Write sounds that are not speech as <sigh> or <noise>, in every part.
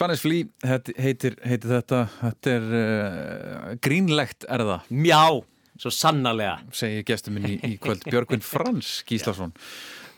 Spanish Flea heitir, heitir, þetta Þetta er uh, grínlegt er það? Mjá, svo sannarlega. Segir gestur minn í, í kvöld Björgvin Frans Gíslason.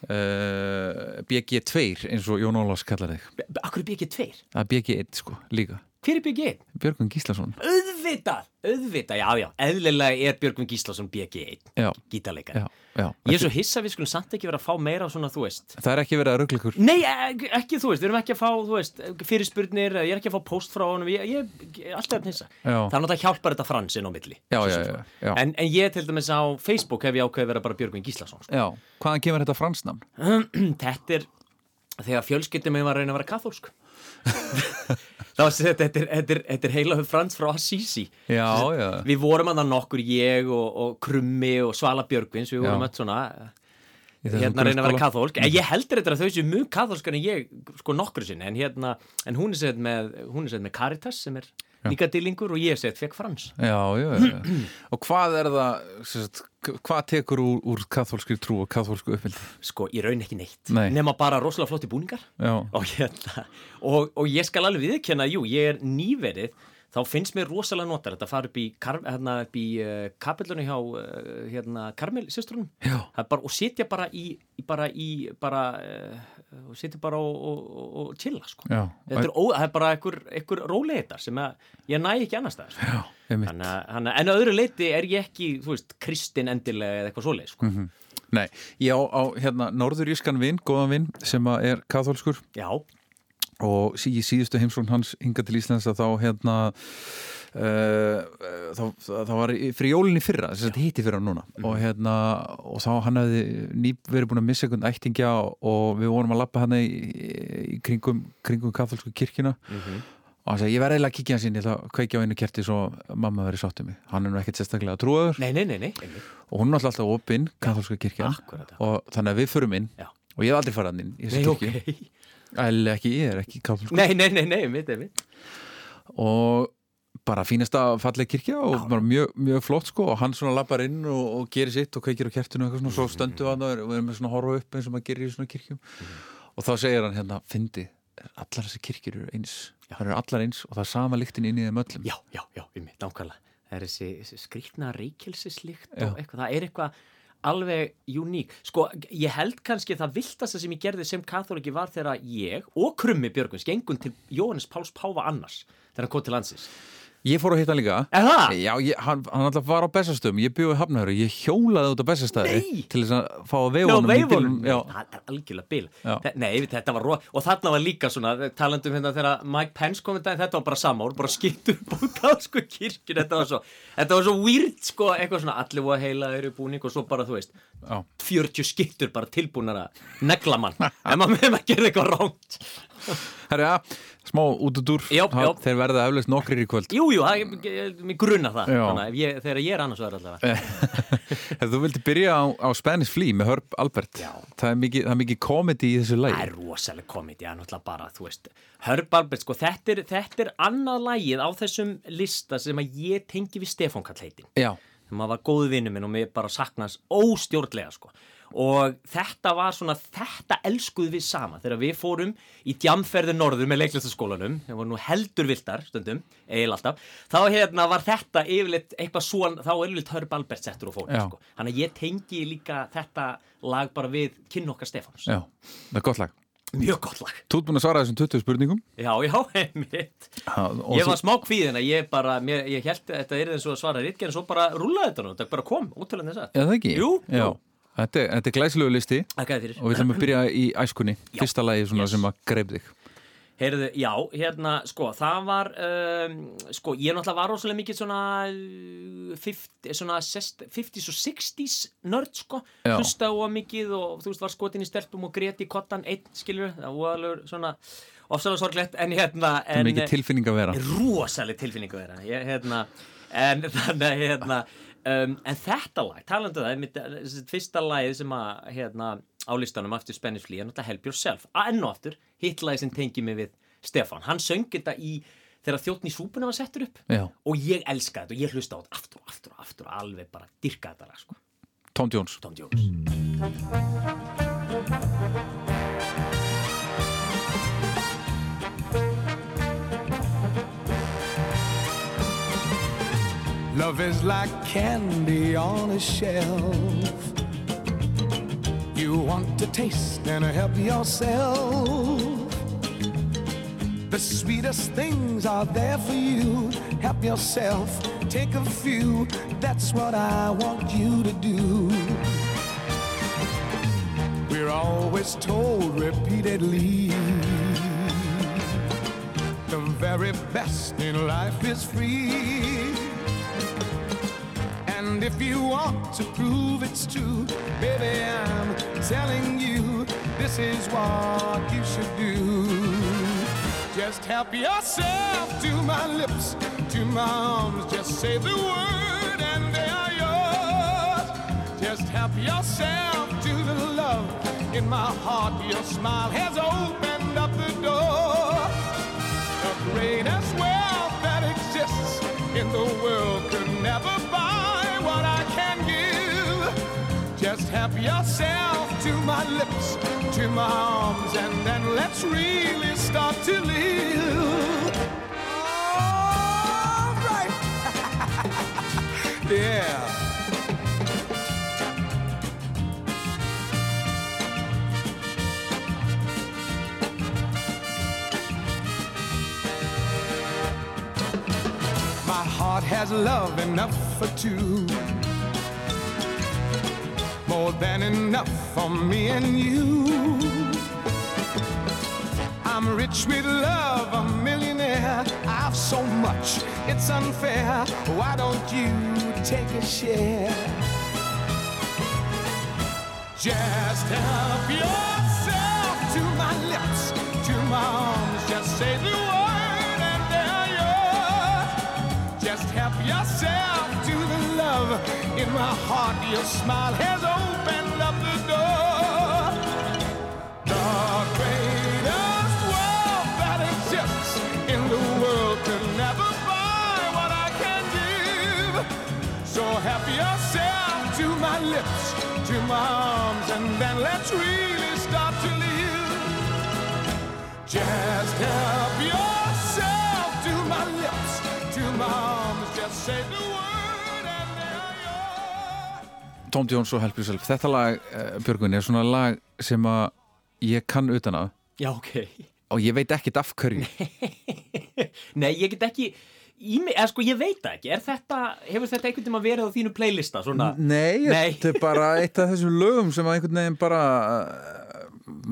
Uh, BG2 eins og Jón Ólafs kallar þig. Akkur er BG 2? Það er BG1 sko, líka Hver er BG 1? Björgvin Gíslason Auðvitað, auðvitað, já, já Eðlilega er Björgvin Gíslason BG 1 Já, Gítarleikar já, já Ég er svo hissa við skulum samt ekki vera að fá meira svona, þú veist Það er ekki verið að ruggla ykkur Nei, ek- ekki þú veist, við erum ekki að fá, þú veist, fyrirspurnir, ég er ekki að fá post frá honum, ég, ég, ég er alltaf að. Já. Það er náttúrulega hjálpar þetta fransinn á milli. Já, já, já. En, en ég til dæmis á Facebook hef ég ákveðið að vera bara Björgvin Gíslason. Sko. Hvaðan kemur þetta fransnamn? <clears throat> þetta er, þegar fjölskyldum mig var að reyna að vera kathólsk. <laughs> Þetta, er, þetta þetta heila frans frá Assisi. Já, já. Við vorum að það nokkur, ég og, og Krummi og Svala Björgvins, við vorum öll svona hérna reyna að vera kathólsk. En ég heldur þetta að þau séu mjög kathólskar en ég sko nokkru sinni. En hérna en hún er sett með, með Caritas sem er líka dillingur og ég er sett fekk frans. Já, já, já. <clears throat> Og hvað er það, sagt, hvað tekur úr, úr kathólskri trú og kathólsku uppmyldi? sko ég raun ekki neitt Nei. nema bara rosalega flotti búningar og hérna og, og ég skal alveg viðkjanna, jú, ég er nýverið þá finnst mér rosalega notar þetta að fara upp í, hérna, upp í uh, kapillunni hjá uh, hérna, Karmel sýstrunum Já. bara, og sitja bara í, bara í bara, uh, og sitja bara og, og, og, chilla sko. Þetta er, ó, það er bara einhver, einhver róleitar sem að ég næ ekki annars staðar sko. en að öðru leiti er ég ekki veist, kristin endilega eða eitthvað svoleið sko. Nei, ég á, á hérna norðurískan vinn, góðan vinn sem er kathólskur já, og í síðustu heimsón hans hinga til Íslands að þá hérna uh, þá, þá var fyrir jólinni fyrra, þess að hitti fyrra núna. Og hérna, og þá hann hefði ný verið búin að missa einhvern ættingja og við vorum að lappa hann í, í kringum, kringum katholsku kirkina og hann sagði, ég verði eiginlega að kíkja hans inn ég ætla að kveikja á einu kerti svo mamma verið sátt um mig. Hann er nú ekkert sérstaklega trúaður. Nei, nei, nei, og hún er alltaf opinn, katholska Akkúrat, og þannig að við förum inn Já. og ég hef aldrei farað inn í þessu ok kirkju Æli ekki, ég er ekki katholskur Nei, nei, nei, nei, mitt, mitt og bara fínasta falleg kirkja og bara mjög, mjög flott sko og hann svona lappar inn og, og gerir sitt og kveikir á kertinu og eitthvað svona, svo stöndu hann og er- og við erum með svona að horfa upp eins og maður gerir í svona kirkjum. Og þá segir hann hérna, fyndi allar þessi kirkjur eru eins. Það eru allar eins og það er sama lyktin inn í þeim öllum. Já, já, já, um mitt, nákvæmlega. Það er þessi, þessi skrýtna reykjelsislikt Já. og eitthvað, það er eitthvað alveg uník. Sko, ég held kannski það viltasta sem ég gerði sem katholiki var þegar ég og Krummi Björgvins gengum til Jóhannes Páls Páfa annars þegar hann kom til landsins. Ég fór að hitta hann líka Er það? Já, ég, hann, hann alltaf var á bestastöðum ég bjóði hafnahöru, ég hjólaði út á bestastæði Nei! til þess að fá að Ná, veifunum, bílnum. Já, það er algjörlega. Þe- Nei, þetta var ró og þarna var líka svona, talandum hérna þegar Mike Pence kom þetta, þetta var bara sama ár, bara skittur búkað sko kirkjun, þetta var svo þetta var svo weird sko, eitthvað svona allir voru heila eru búning og svo bara, þú veist já. 40 skittur bara tilbúnar að negla mann, en maður Herra, smá út út úr Já, Ha- já. Þeir verða eflaust nokkrir í kvöld. Jú, jú, það er- mér grunna það. Þannig, ég, þegar ég er annars vegar allavega. <laughs> Þú vildi byrja á, á Spanish Flea með Herb Albert það er mikið, það er mikið komedi í þessu Það lagi er rosalega komedi, það er náttúrulega bara, veist Herb Albert, sko, þetta er, þetta er annað lagið á þessum lista sem að ég tengi við Stefán Kalleitin Já, sem maður var góðu vinnu minn og mér bara saknast óstjórnlega sko og þetta var svona, þetta elskuð við sama þegar við fórum í djamferði norður með leiklistaskólanum, það voru nú heldur viltar stundum, eiginlega alltaf þá hérna var þetta yfirleitt eitthvað svona, þá er yfirleitt Hörb Albert settur og fórum sko. þannig að ég tengi líka þetta lag bara við kynn okkar Stefáns já, það er gott lag mjög gott lag, Þú ert búin að svara þessum 20 spurningum já, já, <laughs> einmitt ha, ég var smá kvíðin að ég bara, mér, ég held að þetta er eins og að svara ritgerð en svo bara rúlaði þetta nú, þetta bara kom, úttölan þess að Já, það ekki? Jú, Já. jú. Þetta, er- þetta er glæsilegu listi. Og við ætlum að byrja í æskunni. Fyrsta lagi svona Yes. sem að greip þig. Heyrðu, já, hérna, sko, það var, um, sko, ég náttúrulega var rosalega mikið svona, uh, 50, svona sest, 50s og 60s nörd, sko, Já. hlusta á mikið og þú veist, var skotin í stelpum og greti í kottan einn, skilur, það var alveg svona ofsalega sorglegt, en hérna, en mikið tilfinning að vera. rosalega tilfinningu þeirra, ég, hérna, en <laughs> þannig, að, hérna, um, en þetta lag, talandu það, mitt, þessi fyrsta lagið sem að, hérna, á listanum aftur Spanish Flea, er náttúrulega Help Yourself, enn og aftur, hitlagið sem tengi mig við Stefán, hann söng þetta í þegar þjóttn í súpuna var settur upp. Já. og ég elska þetta og ég hlusta á þetta aftur og aftur og aftur og alveg bara dyrka þetta lag, sko, Tom Jones. Tom Jones Love is like candy on a shelf. You want to taste and help yourself. The sweetest things are there for you. Help yourself, take a few. That's what I want you to do. We're always told repeatedly the very best in life is free. And if you want to prove it's true, baby, I'm telling you this is what you should do. Just help yourself to my lips, to my arms. Just say the word and they are yours. Just help yourself to the love in my heart. Your smile has opened up the door. The greatest wealth that exists in the world could never buy help yourself to my lips, to my arms, and then let's really start to live. All right. <laughs> yeah. My heart has love enough for two. More than enough for me and you. I'm rich with love, a millionaire. I've so much, it's unfair. Why don't you take a share? Just help yourself to my lips, to my arms. Just say the word my heart. Your smile has opened up the door. The greatest wealth that exists in the world could never buy what I can give. So help yourself to my lips, to my arms, and then let's really start to live. Just help yourself to my lips, to my arms. Just say the word. Tom Jones og Help Yourself. Þetta lag, uh, Björgun, er svona lag sem að ég kann utan að. Já, ok. og ég veit ekkit af hverju. <laughs> Nei, ég get ekki, eða sko ég veit ekki, er þetta, hefur þetta einhvern tíma verið á þínu playlista, svona? Nei, þetta er bara eitt af þessum lögum sem að einhvern veginn bara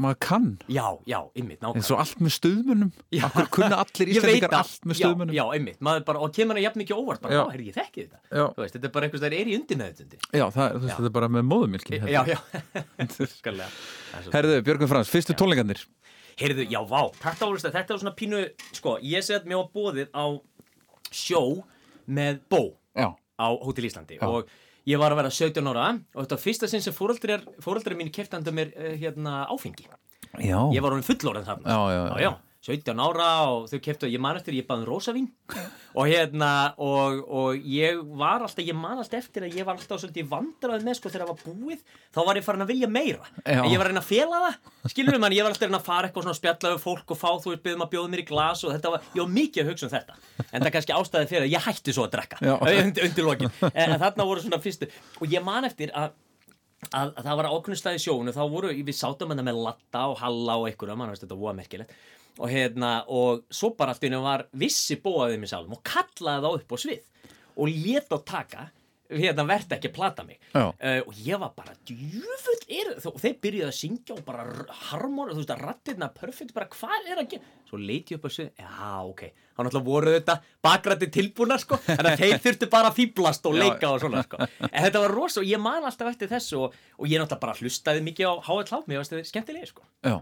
maður kann. Já, já, ymmit, nákvæmlega. eins og allt með stöðmunum Já. Akkur kunna allir íslendingar það. allt með Já, stöðmunum Já, einmitt, maður bara, og kemur hann jafn mikið óvart bara, Já. já, herri, ég þekki þetta. Já. Veist, þetta er bara einhvers það er í undir með þetta Já, það, er- þú veist, Já. þetta er bara með móðumilkin Já, já, <laughs> skallega Herðu, Björgun Frans, fyrstu tónleikarnir. Heyrðu, já, vá, þetta voru þetta er svona pínu, sko, ég segi að mér var bóðið á sjó með bó Já, á Hótel Íslandi og ég var að vera 17 ára og þetta var fyrsta sinn sem fóreldrar mín keftandi mér uh, hérna áfengi. Já, ég var orðin fullorðin þarna. Já, já, já. já, 17 ára og þau keftu ég man eftir, ég baði um rósavín og hérna, og, og ég var alltaf, ég man alltaf eftir að ég var alltaf svolítið vandrað með, sko, þegar það var búið þá var ég farin að vilja meira. Já. ég var að reyna að fela það, skilur við mann ég var alltaf að reyna að fara eitthvað svona að spjalla við fólk og fá þú veist, byggðum að bjóða mér í glas og þetta var, ég var mikið að hugsa um þetta. En það er kannski ástæði fyrir að ég hætti svo að drekka <laughs> undir, undir lokin, en, en þarna voru svona fyrstu og ég man eftir að að, að það var ákveðnustæði sjónu þá voru, við sátum með Latta og Halla og einhverja, mann veist þetta var merkilegt og hérna, og svo bara allt einu var vissi bóðið mér sálum og kallaði þá upp á svið og lét á taka hérna verði ekki að plata mig. Uh, og ég var bara djúfull er, og þeir byrjuði að syngja og bara harmon, þú veist að rattirna perfekt, bara hvað er að gera? Svo leiti ég upp á svið, já ok. Þá náttúrulega voru þetta bakrætti tilbúna sko, að þeir þurftu bara að fýblast og leika og svona sko. En þetta var rosa og ég man alltaf eftir þessu og, og ég náttúrulega bara hlustaði mikið á HL mér varst þetta skemmtilegi sko. Já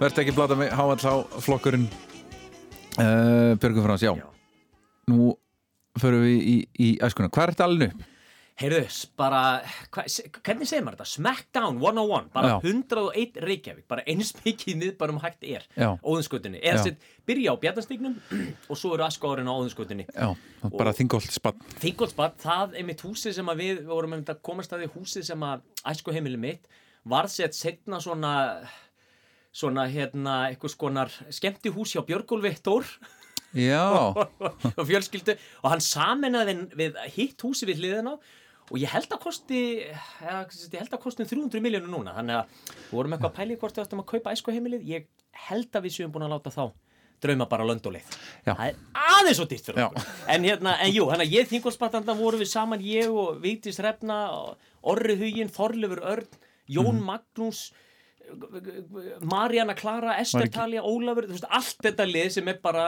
verðst ekki blata háall á flokkurinn uh, Björgun Frans, já. Já. Nú förum við í, í æskuna. Hvað er þetta alveg upp? Heyrðu, bara, hva, hvernig segir maður þetta? Smackdown 101, bara Já. 101 Reykjavík, bara eins mikið miðbærum hægt er. Eða Já. sett, byrja á Bjarnastignum <clears throat> og svo eru askóðurinn á óðinskutinni. Já, bara þingólt spann. Þingoldsbad, það er mitt húsið sem við, vorum að komast að því húsið sem að æsku heimili mitt var sett setna svona svona hérna eitthvað skonar skemmti hús hjá Björgólfi Þór Já, <laughs> og fjölskyldu. Og hann saminnaði við hitt húsi við hliðina á. Og ég held að kosti ég held að kosti um 300 miljónu núna. Þannig að við vorum eitthvað að pæli hvort við ættum að kaupa æsku heimilið ég held að við séum búin að láta þá drauma bara löndóleið Já. það er aðeins og dýrt fyrir okkur. En hérna, en jú, hann að ég þingolsbatanda vorum við saman ég og Vigdís Hrefna Orri Hugin, Þorlefur Örn Jón Mhm. Magnús Marjana Klara, Ester Talja, Ólafur veist, allt þetta lið sem er bara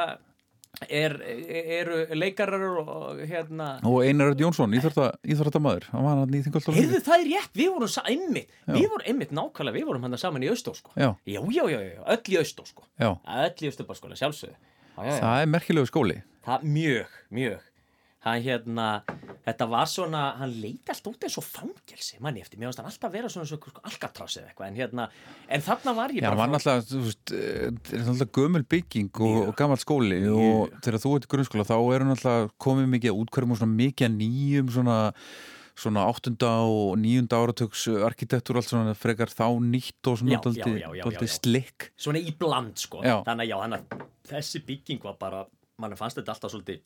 er, eru leikarar og hérna og Einar Jónsson, íþróttamæður, hann var hann í þingólt á Heyrðu það er rétt, við vorum einmitt Við vorum einmitt nákvæmlega, við vorum hann saman í Austó sko. Já. já, já, já, já, öll í Austó sko. Já, Öll í Austó sjálfsögðu já, já, já. það er merkilegu skóli. Það, mjög, mjög hann hérna, þetta var svona hann leiti allt út eins og fangelsi manni eftir, mér finnst hann alltaf vera svona, svona alkatrás eða eitthvað, en hérna, en þarna var ég Já, hann var náttúrulega, þú veist, eh, þetta er náttúrulega gömul bygging og, og gammal skóli og þegar þú ert í grunnskóla þá eru náttúrulega komið mikið að útkværum og svona mikið að nýjum svona svona áttunda og níunda áratöks arkitektur og allt svona frekar þá nýtt og svona já. slikk. Svona í bland sko. Þannig að já, hann að þessi bygging var bara mann fannst þetta alltaf svolítið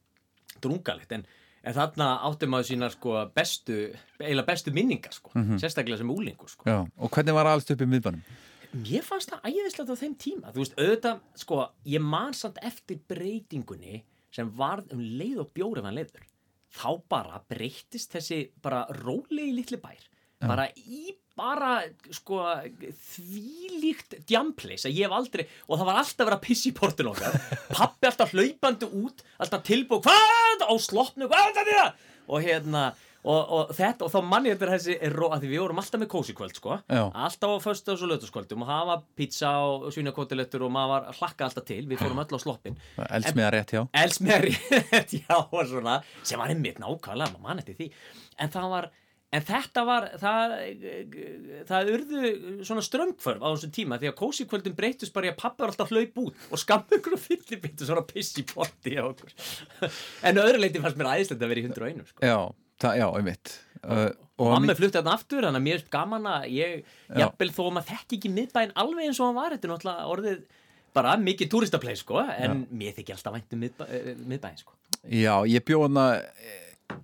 drungalegt en, en þarna átti maður sína sko bestu, eiginlega bestu minningar sko, sérstaklega sem úlingur sko. Já, og hvernig var alls upp í miðbænum? mér fannst það æðislegt á þeim tíma. Þú veist, auðvitað, sko, ég man samt eftir breytingunni sem varð um leið og bjóri var leiður þá bara breytist þessi bara rólegi litli bær bara í bara sko þvílíkt djampleis að ég hef aldrei og það var alltaf að pissi í portin okkar. <laughs> Pappi alltaf hlaupandi út alltaf tilbúið, hvað? Á sloppnu hvað er þetta og hérna og, og þetta og þá manni þetta er þessi að því við vorum alltaf með kósi kvöld sko. Já. alltaf á föstudags og lötuskvöldum og hafa pizza og svínakotilettur og maður var hlakka alltaf til. Við fórum öll á sloppin Eldsmiða rétt, já elsmeri já og svona sem var einmitt nákvæmlega, maður mann eftir því. En það var, en þetta var það, það urðu svona strömmkvörf á þessum tíma því að kósikvöldum breytust bara í að pappa var alltaf hlaup út og skammu ykkur og fyllibittu svona piss í potti á okkur <laughs> en öðru leiti fannst mér æðislegt að vera í 101 sko. Já, það, já, einmitt uh, Mamma flutti þarna aftur, þannig að mér er gaman að ég, Já. jafnvel þó að maður þekki ekki miðbæinn alveg eins og hann var, þetta er náttúrulega orðið bara mikið túristapleið, sko, en mér þykir alltaf vænt um miðbæ, eh, miðbæinn, sko. Já, ég bjóð hana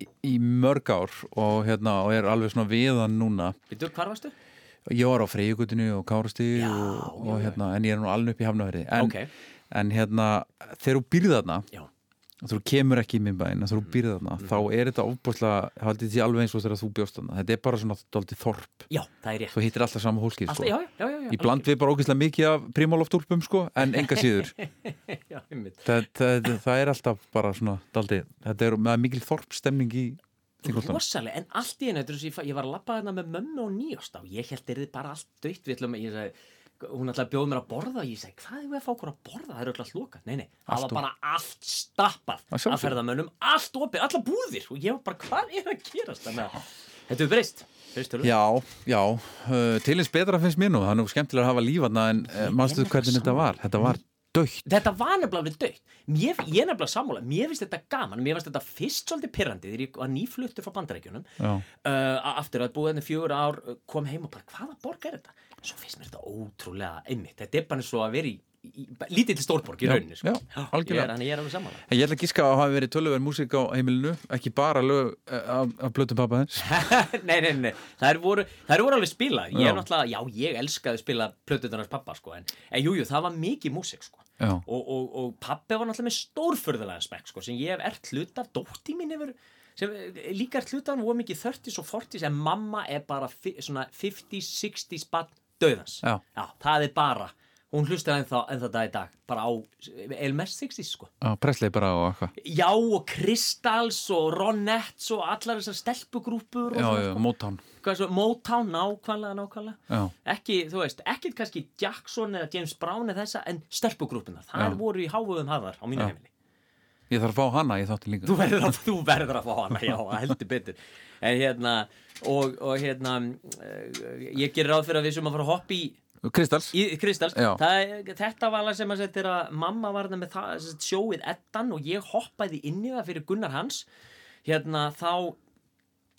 í, í mörg ár og, hérna, og er alveg svona viðan núna Vittu, hvar varstu? Ég var á Freyjugutinu og já, hérna, en ég er nú alveg upp í Hafnafjörði en, Ok. en hérna, þegar þú býrð þarna Já. Þú kemur ekki í Mm. þú býrð þarna, þá er þetta ofbúrslega haldið því alveg eins og þegar þú bjóst þarna þetta er bara svona daldið þorp Já, það er rétt. þú hittir alltaf sama hólkið Alltaf, sko. í bland við bara ógeðslega mikið af primálóftúlpum sko, en enga síður <laughs> Já, það, það, það er alltaf bara svona daldið, þetta er mikil þorpstemning í. Rosalega, en allt í henni, ég, var að labba þarna með mömmu og nýjást á, ég held er þið bara allt döitt, við ætlum, ég sagði, hún ætlaði að bjóða mér að borða. Og ég sagði, hvað er við að fá okkur að borða, það eru öll að loka, nei, nei, það var bara allt stappað Að ferðamönnum, allt opið, alla búðir. Og ég var bara, hvað er að gerast, þannig að þetta er breyst. Já, já, uh, til eins betra finnst mér nú, það er nú skemmtilega að hafa lífarna en uh, mannstu nefnilega hvernig þetta var, þetta var dögt. Þetta var nefnilega döitt Mér, Ég nefnilega sammála, mér finnst þetta gaman. Mér finnst þetta fyrst svolítið pyrrandi Þegar ég var nýfluttur frá bandarækjunum uh, Aftur að búið henni fjögur ár uh, Kom heim og bara, hvaða borg er þetta? Svo finnst mér þetta ótrúlega einmitt Þetta er bara eins og að vera í, í, lítið til stórborg í rauninni sko. já, ég er, er alveg sammála. En ég ætla að gíska að hafi verið tölvuverð músík á heimilinu, ekki bara lög uh, af, blötu pappa þess. <laughs> nei, nei, nei, það eru voru, eru voru alveg spilað. Ég er náttúrulega, já, ég elskaði að spila plötutunars pappa, sko En, en jú, jú, það var mikið músík, sko. Og, og, og pappi var náttúrulega með stórförðulega spekk sko, sem ég hef ert hlut af. Dótti mín hefur sem eh, líka ert hlut af hann voru mikið 30s og 40s en mamma er bara fi, svona 50s, 60s bann döðans Já. það er bara hún hlustar ennþá, ennþá dag í dag bara á Elmers 60 sko. Já, Presley bara og eitthvað. Já og Kristals og Ronettes og allar þessar stelpugrúpur Já, já, sko. Motown. Svo, Motown, nákvæmlega, nákvæmlega. Já, ekki, þú veist, ekkert kannski Jackson eða James Brown eða þessa en stelpugrúpuna, það Já. voru í háfuðum hafðar á mínu Já. heimili. Ég þarf að fá hana í þáttin líka. Þú verður, að, þú verður að fá hana, já, heldur betur en hérna og, og hérna uh, ég gerir ráð fyrir að við sem að fara að hoppa í Kristals. Í Kristals, það, þetta var alveg sem að setja að mamma var þarna með það, sjóið ettan og ég hoppaði inn í það fyrir Gunnar Hans. Hérna þá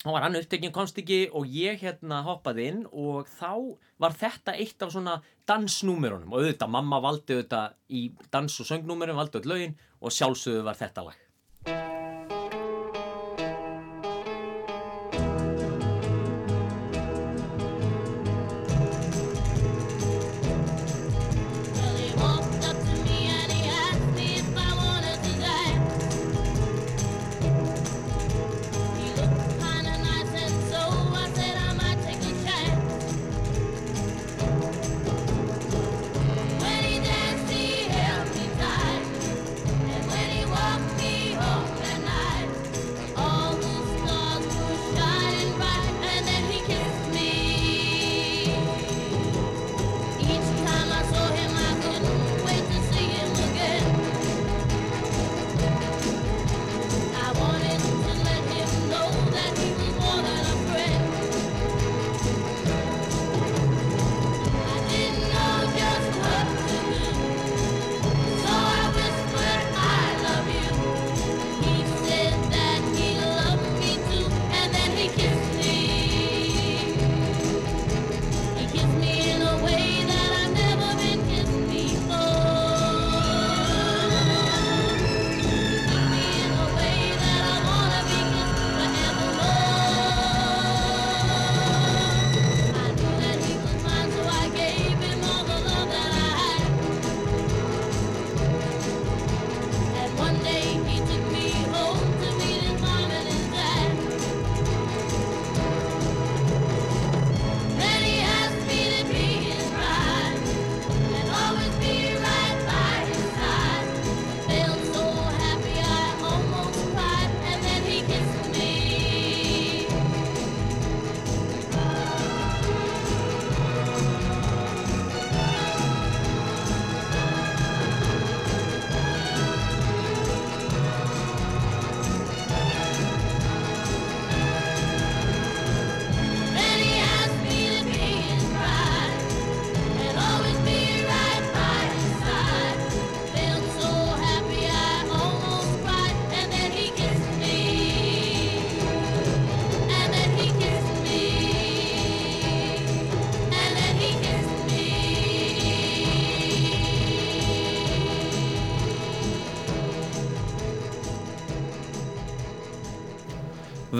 þá var hann upptekinn komst ekki og ég hérna hoppaði inn og þá var þetta eitt af svona dansnúmerunum og auðvitað, mamma valdi auðvitað í dans- og söngnúmerum, valdi auðvitað lögin og sjálfsögðu var þetta lag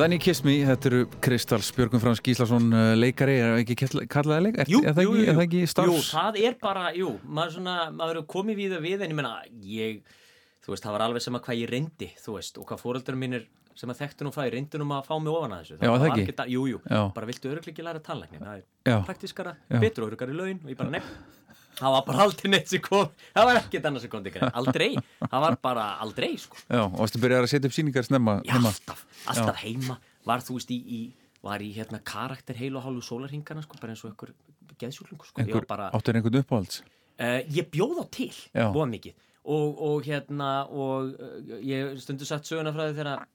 Then you kiss me, þetta eru Kristals Björgun Frans Gíslason uh, leikari, er það ekki kall- kallaði leik? Er, Jú, er það jú, ekki, jú, er það ekki Jú, starfs? það er bara, jú, maður svona, maður er komið við það við en ég menna, ég, þú veist, það var alveg sem að hvað ég reyndi, þú veist, og hvað fóreldur mínir sem að þekktu nú það, ég reyndi nú maður að fá mig ofan að þessu. Já, það ekki? að- Jú, jú, bara viltu öruglega ekki læra tannlækni, það Já. er praktískara, Já. betur örugari laun og ég bara nefn. Það var bara aldrei neitt sem kom, það var ekkert annars sem kom til greið, aldrei, það var bara aldrei, sko. Já, og varstu byrjar að setja upp síningar snemma Já, heima? alltaf, alltaf heima var þú veist í, í var í hérna karakter heil og hálfu sólarhingana sko, bara eins og ykkur geðsjúklingur sko. Einhver, bara, áttur einhvern uppáhalds? uh, ég bjóð á til Já. búa mikið og, og hérna og uh, ég stundu satt söguna frá því þegar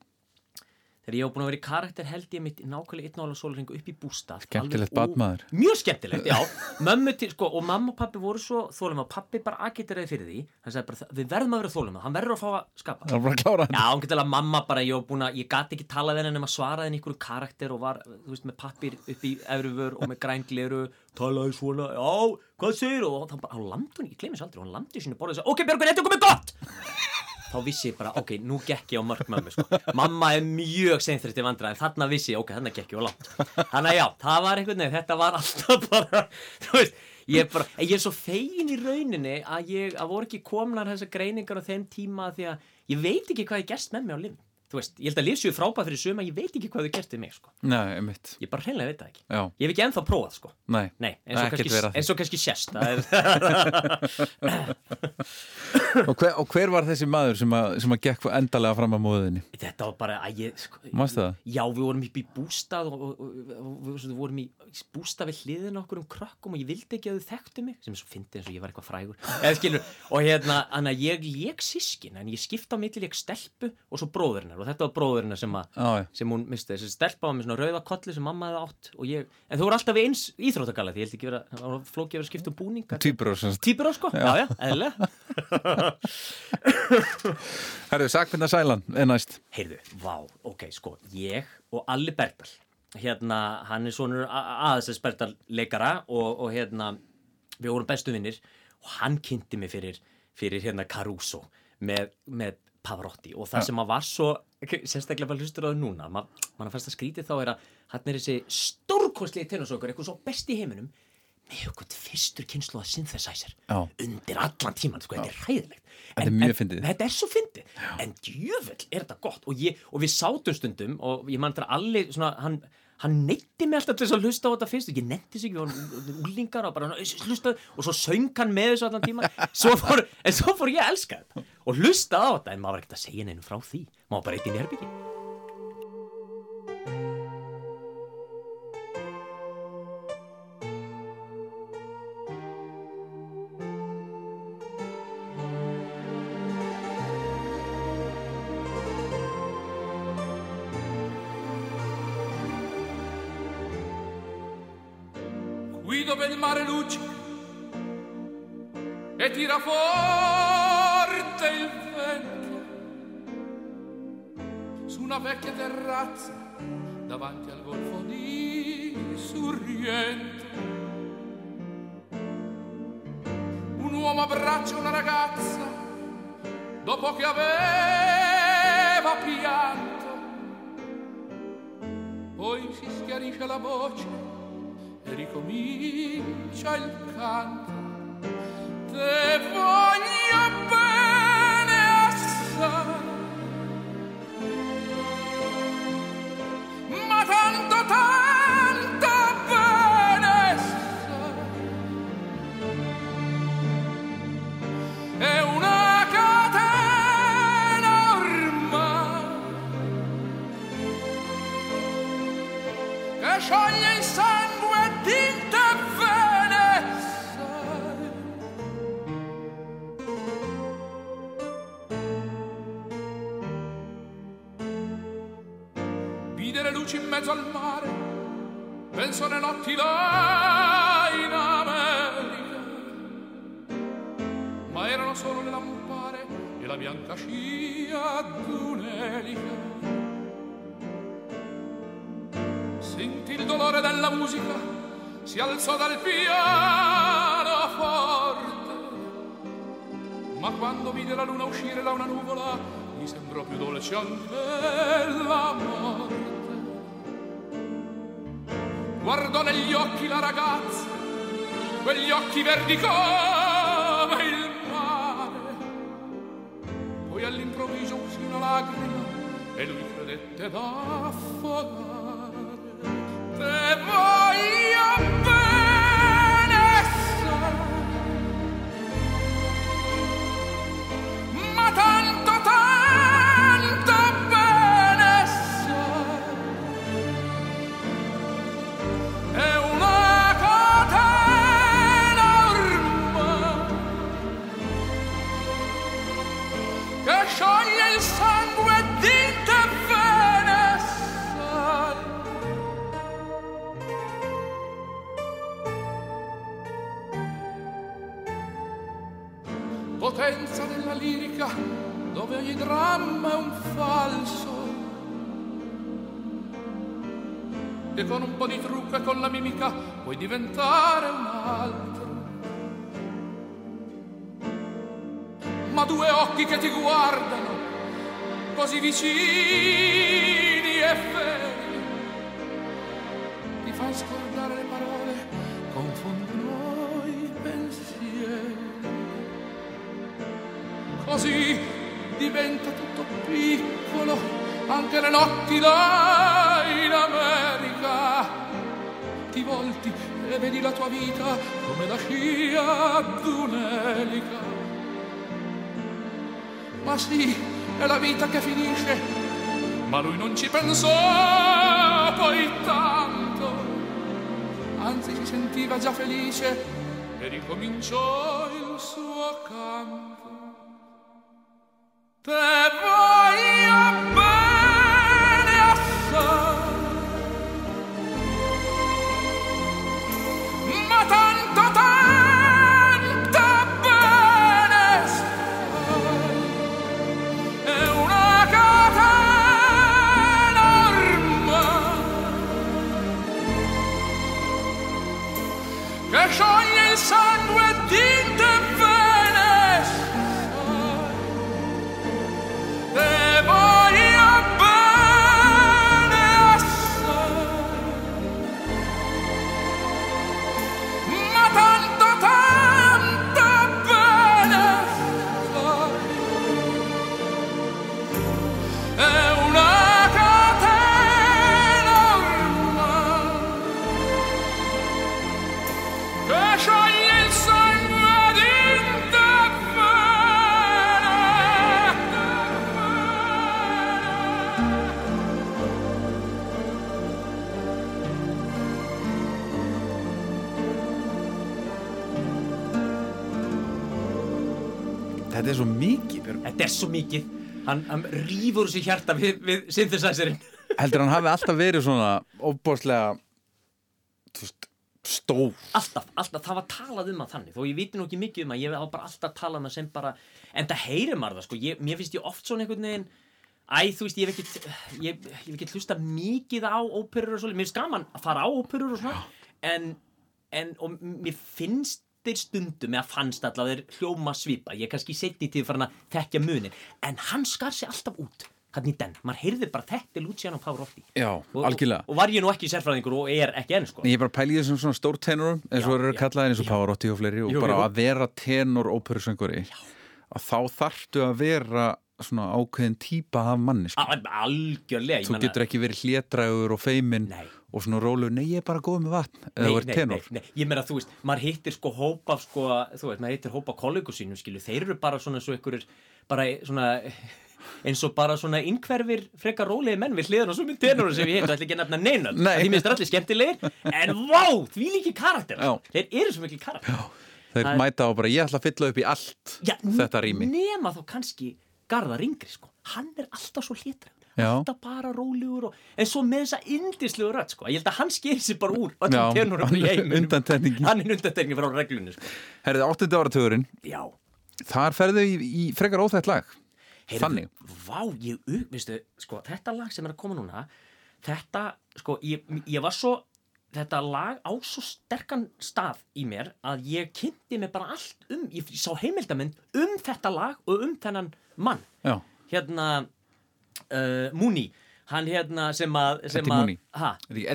þegar ég hef búin að vera í karakter held ég mitt nákvæmlega hálfa sólarhingu upp í bústað Skemmtilegt barnmaður. mjög skemmtilegt, já til, sko, og mamma og pappi voru svo þólum að pappi bara agiteraði fyrir því hann sagði bara, við verðum að vera þólum hann verður að fá að skapa Það var bara að klára hann. Já, hún getur alveg mamma bara, ég, var búin að, ég gat ekki talað henni nema svaraði henni einhverju karakter og var, þú veist, með pappir upp í efruvör og með grængleru, talaði svona, já, hvað segir og þá bara, þá lamdi hún, ég gleymi þess aldrei, hún lamdi sínu borðið og sagði, ok Björgun, þetta er komið gott! Þá vissi ég bara, ok, nú gekk ég á mörg mömmu, sko. Mamma er mjög seinþreytti vandræði, en þarna vissi ég, ok, þarna gekk ég á langt. Þannig að já, það var einhvern veginn, þetta var alltaf bara, <laughs> þú veist, ég bara, ég er svo fegin í rauninni að ég, að voru ekki komnar þessar greiningar á þeim tíma því að ég veit ekki hvað ég gerst með mig á lim. þú veist, ég held að lýsju frábæð fyrir suma, ég veit ekki hvað þau gert við mig, sko. Nei, einmitt Ég bara hreinlega veit það ekki. Já, Ég hef ekki ennþá prófað, sko. nei, Nei, eins og kannski sérst. <laughs> <laughs> Og hver, og hver var þessi maður sem að, sem að gekk endalega fram að móðinni? þetta var bara, að ég, sko, Manstu það? Já, við vorum í bústað og, og, og, við vorum í bústað við hliðina okkur um krökkum og ég vildi ekki að þau þekktu mig sem er svo fyndið eins og ég var eitthvað frægur. Eða skilur, og hérna, þannig að ég lék sískin en ég skipta á milli lék stelpu og svo bróðurinnar og þetta var bróðurinnar sem, já. sem hún misti, þessi stelpa var með svona rauða kolli sem mamma hefði átt ég, en þau voru alltaf eins íþróttagalla því ég held ekki vera, Herru, Sakvinda Sælan er næst. Heyrðu, vá, ok, sko, ég og Alli Bergdal, hérna, hann er svonur aðeins Bergdal leikara og, og hérna, við vorum bestu vinnir og hann kynnti mig fyrir, fyrir hérna Caruso með, með Pavarotti. Og það sem að var svo, sérstaklega bara hlustur á það núna, ma, mann að fannst að skrítið þá er að hann er þessi stórkostlegi tennisokkur, eitthvað svo best í heiminum, eitthvað fyrstur kynslu að synthesizer Já. undir allan tíman, sko, þetta er Þetta er mjög fyndið. þetta er svo fyndið, en djöfull er þetta gott. Og, ég, og við sátum stundum og ég mann þegar allir svona, hann, hann neytti mig alltaf til þess að hlusta á þetta fyrst og ég neytti sig, við vorum úlingar og bara hlusta. Og svo söng hann með þessu allan tíma svo fór, en svo fór ég að elska þetta og hlusta á þetta. En maður var ekkert að segja neinu frá því. Maður var bara eitt í nýrbyggi terrazza davanti al golfo di Sorrento un uomo abbraccia una ragazza dopo che aveva pianto poi si schiarisce la voce e ricomincia il canto. Vide la luna uscire da una nuvola, gli sembrò più dolce anche la morte. Guardò negli occhi la ragazza, quegli occhi verdi come il mare. Poi all'improvviso uscì una lacrima e lui credette d'affogare. Puoi diventare un altro. Ma due occhi che ti guardano così vicini e feri ti fanno scordare le parole, confondono i pensieri. Così diventa tutto piccolo anche le notti là in America. Ti volti e vedi la tua vita come la scia d'un'elica. Ma sì, è la vita che finisce, ma lui non ci pensò poi tanto. Anzi si sentiva già felice e ricominciò il suo canto. Te voglio Þetta er svo mikið Björg. Þetta er svo mikið. Hann, hann rýfur sér hjarta við, við synthesizerinn. Heldur hann hafi alltaf verið svona veist, stór. Alltaf, alltaf, það var talað um að þannig. Þó ég viti nú ekki mikið um að ég var bara alltaf talað um að sem bara En það heyrir maður það sko. Ég, Mér finnst ég oft svona einhvern veginn Æ, þú veist, ég hef ekkert Ég, ég hef ekkert hlusta mikið á óperur og svona Mér finnst gaman að fara á óperur og svona. En, en, og mér finnst stundum eða fannst allavega hljóma svipa. Ég er kannski setni til að þekkja munin en hann skar sig alltaf út hann í den, maður heyrði bara þetta Luciano Pavarotti. Já, og, algjörlega. og, og var ég nú ekki sérfræðingur og er ekki enn sko. Ég er bara í þessum svona stór tenorum eins og eru já, kallaðir eins og. Pavarotti og fleiri og Jú, bara jú. að vera tenor óperusönguri að þá þarftu að vera svona ákveðin típa af manni. Al- algjörlega Þú getur ekki verið hlétrægur og feiminn og svona rólegur, nei ég er bara góð með vatn eða ert tenor nei, nei, ég meina þú veist, maður hittir sko hópa sko, þú veist, maður hittir hópa kollega sínum skilu, þeir eru bara svona svo ykkurir bara svona eins og bara svona innkverfir frekar rólegi menn. Við hliðan og svo minn tenorum sem ég heit og ætla ekki að nefna neina. Nei. því minnst allir skemmtilegir. En vá, því líki karakter Já. þeir eru svo mikil karakter Þeir Það er- mæta á bara, ég ætla að fylla upp í allt Já, þetta rými. nema þá kannski Garðar Yngri sko, hann er alltaf svo hlitra alltaf bara rólegur og, en svo með þessa indislu rödd sko, ég held að hann skeri sig bara úr Já, hann er heiminum undantekningin. hann er undantekningin frá reglunni sko. Herðið, 8. áratugurinn, þar ferðu í, í frekar óþægt lag Heyrðu, Þannig. Vá, ég, u- veistu, sko, þetta lag sem er að koma núna Þetta, sko, ég, ég var svo Þetta lag á svo sterkan stað í mér að ég kynnti mig bara allt um, ég sá heimildaminn um þetta lag og um þennan mann Já, Hérna, uh, Mooney, hann hérna sem að Eddie að- Mooney. Ha? ekki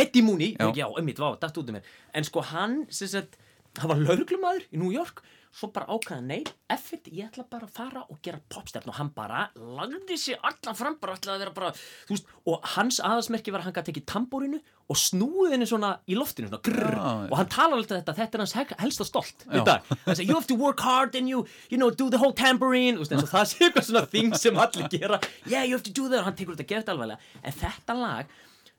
Eddie Mooney, Já. einmitt, vá, datt út um mér En sko hann, sem sagt, hann var lauruglumadur í New York. Svo bara ákvæða, nei, effit, ég ætla bara að fara og gera popstefn Og hann bara lagði sig allan fram, bara ætlaði að vera bara, veist Og hans aðalsmerki var að hann gæti tekið tambúrinu og snúið henni svona í loftinu, svona grrr já. Og hann talar alltaf þetta, þetta er hans helsta stolt Hann segir, you have to work hard and you, you know, do the whole tambourine. Veist, það sé eitthvað svona þing sem allir gera. Yeah, you have to do that, og hann tekur þetta gert alvarlega. En þetta lag,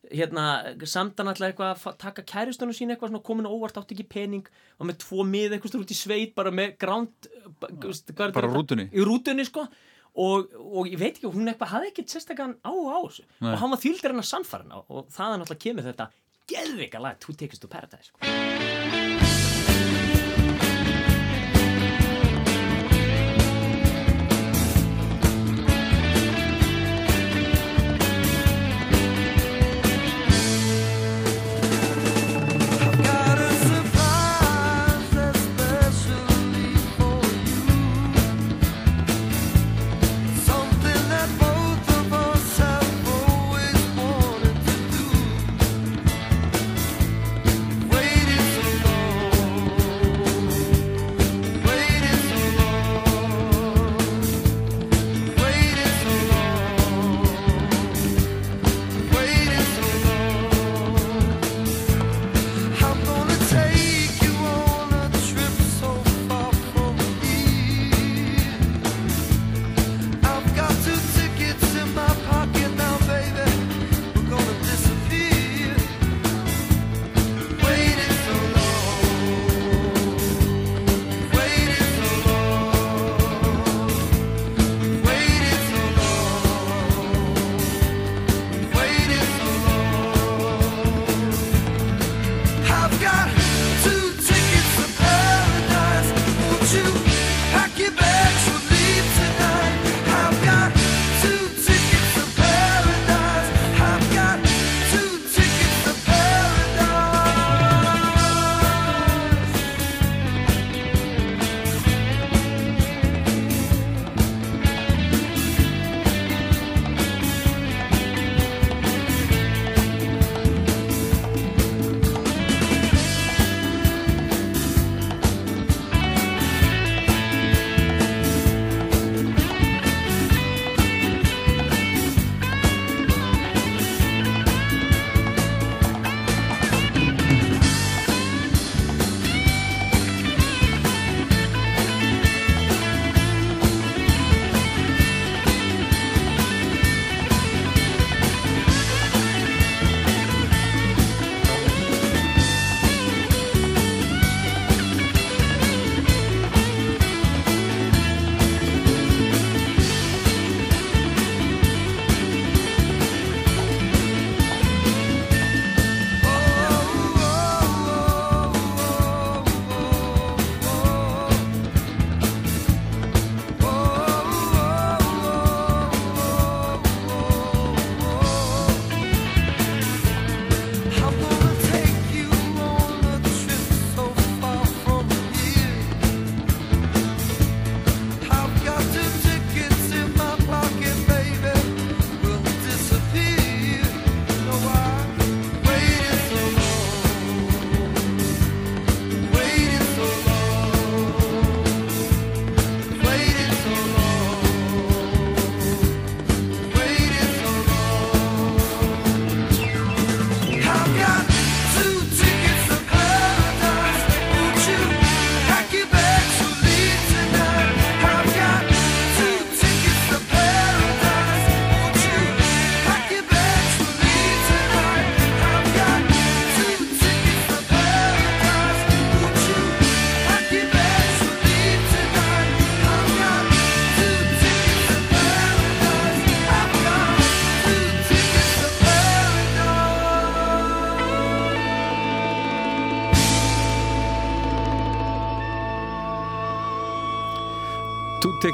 hérna samt hann alltaf eitthvað að taka kæristunum sín eitthvað svona komin óvart átti ekki pening og með tvo mið eitthvað út í sveit bara með gránd bara rútunni. í rútunni sko og, og ég veit ekki, hún eitthvað hafði ekkert sérstakann á á þessu Nei. og hann var þýldir hann að sannfæra og, og þaðan alltaf kemur þetta geðvika lag, Two Tickets to Paradise sko.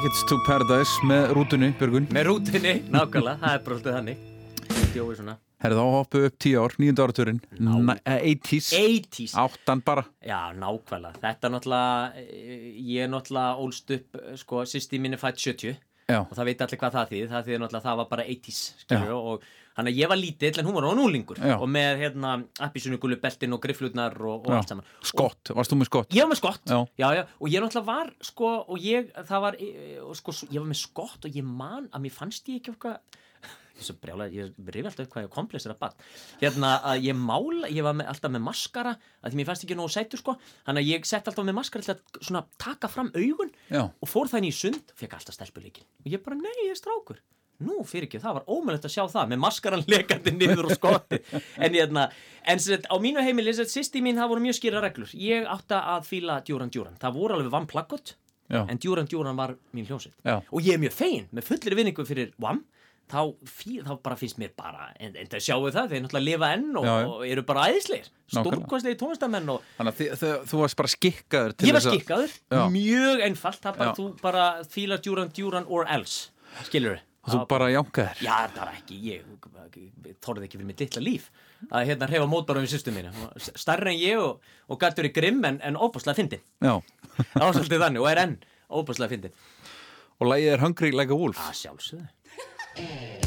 Tickets to Paradise með rútunni, Björgun. Með rútinni, nákvæmlega, það er alltaf þannig. Jói svona. Herðu þá hoppu upp 10 ár, 9. áraturinn 80s, 80s áttan bara. Já, nákvæmlega, þetta er náttúrulega eh, Ég er náttúrulega ólst upp eh, Sko, sýsti mín er fætt 70 Já, Og það veit allir hvað það þýðir. Það þýðir náttúrulega það var bara 80s skilur, og Þannig að ég var lítill en hún var á núlingur Já. Og með hérna appisunu gulu beltin og grifflutnar og, og allt saman. Skott, varst þú með skott? Ég var með skott, Já. já, já, og ég náttúrulega var, sko, og ég, það var, e, og sko, ég var með skott og ég man að mér fannst ég ekki svo brjálega, ég rifið alltaf upp hvað ég komplexir að bann, hérna að ég mála, ég var með, alltaf með maskara, að því mér fannst ekki nógu sætur, sko, þannig að ég sett alltaf með maskara til að svona taka fram augun Já, og fór þannig í sund og fekk alltaf stelpuleikin og ég bara, nei, ég er strákur nú, fyrir ekki, það var ómöðlegt að sjá það með maskaran lekandi niður og skotti. En hérna, en sem sagt, á mínu sagt, sýsti mín, það voru mjög skýra reglur. Ég átti að fíla Djúran Djúran það voru alveg Plaggott já, en Djúran Djúran var mín hljómsveit. Og ég er mjög fegin, með fullir vinningu fyrir Vam þá, þá bara finnst mér bara en, en það sjáu það, þeir náttúrulega lifa enn og, Já, já. og eru bara æðisleir Nákvæmlega. stórkvæmslegir tónlistamenn og þannig að þú varst bara skikkaður Ég var skikkaður, mjög einfalt. Það bara, þú bara fílar djúran, djúran or else, skilur og þú bara jánkaðir? Já, það var ekki, ég, þorði ekki fyrir mitt litla líf. Að hérna reyfa mótbárum við sýstu mínu starri en ég og, og gættur í grimm en, en óbúslega fyndin Já, það var svolítið þannig og er enn óbúslega fyndin og lægið er Hungry Like a Wolf. Að sjálfsögðu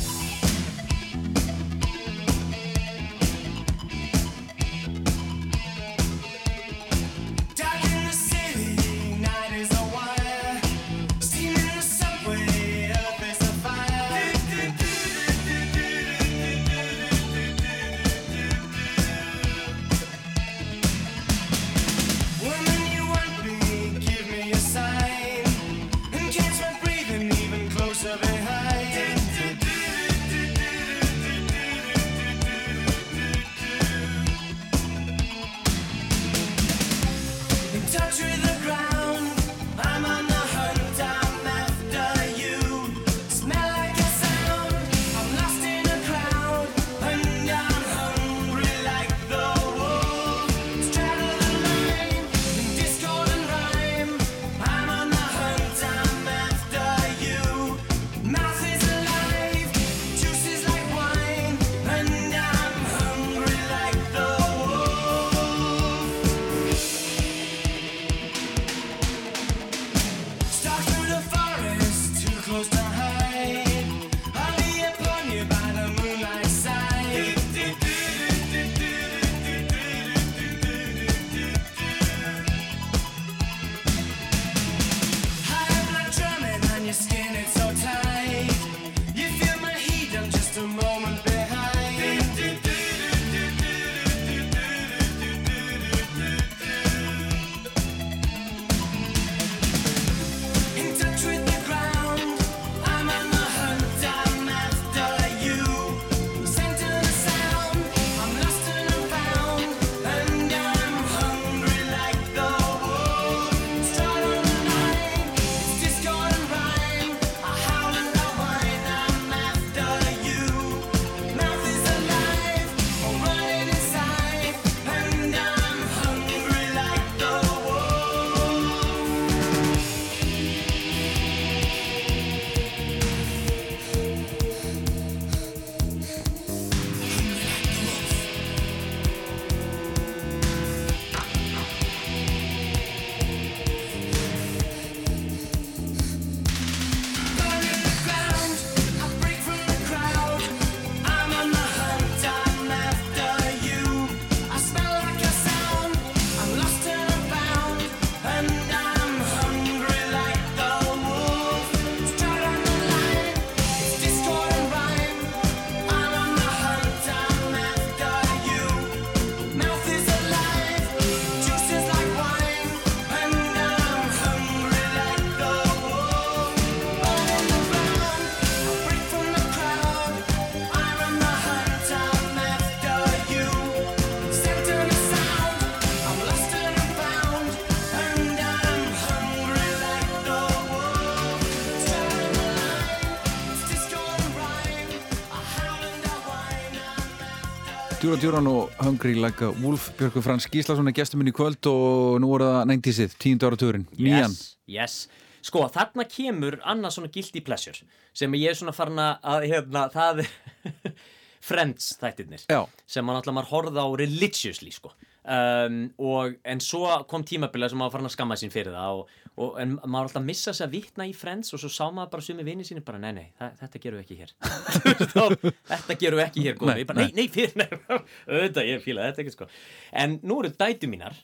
Djúra Djúran og Hungry Like a Wolf Björgur Frans Gíslason er gestur minn í kvöld og nú er það 90-sið, 10. áraturinn, nýjan yes, yes. Sko, þarna kemur annað svona guilty pleasure sem ég er svona farin að, hérna, það er <laughs> Friends þættirnir Já. sem maður náttúrulega maður horfði á religiously sko. um, og en svo kom tímabilið sem maður farin að skamma sín fyrir það og, og, en maður alltaf missa sig að vitna í Friends og svo sá maður bara sumi vinni síni bara nei nei, þetta gerum við ekki hér. <laughs> Þetta gerum við ekki hér góði, Nei, bara, nei, nei, fyrir <laughs> auðvitað, ég fíla þetta ekki sko. En nú eru dætu mínar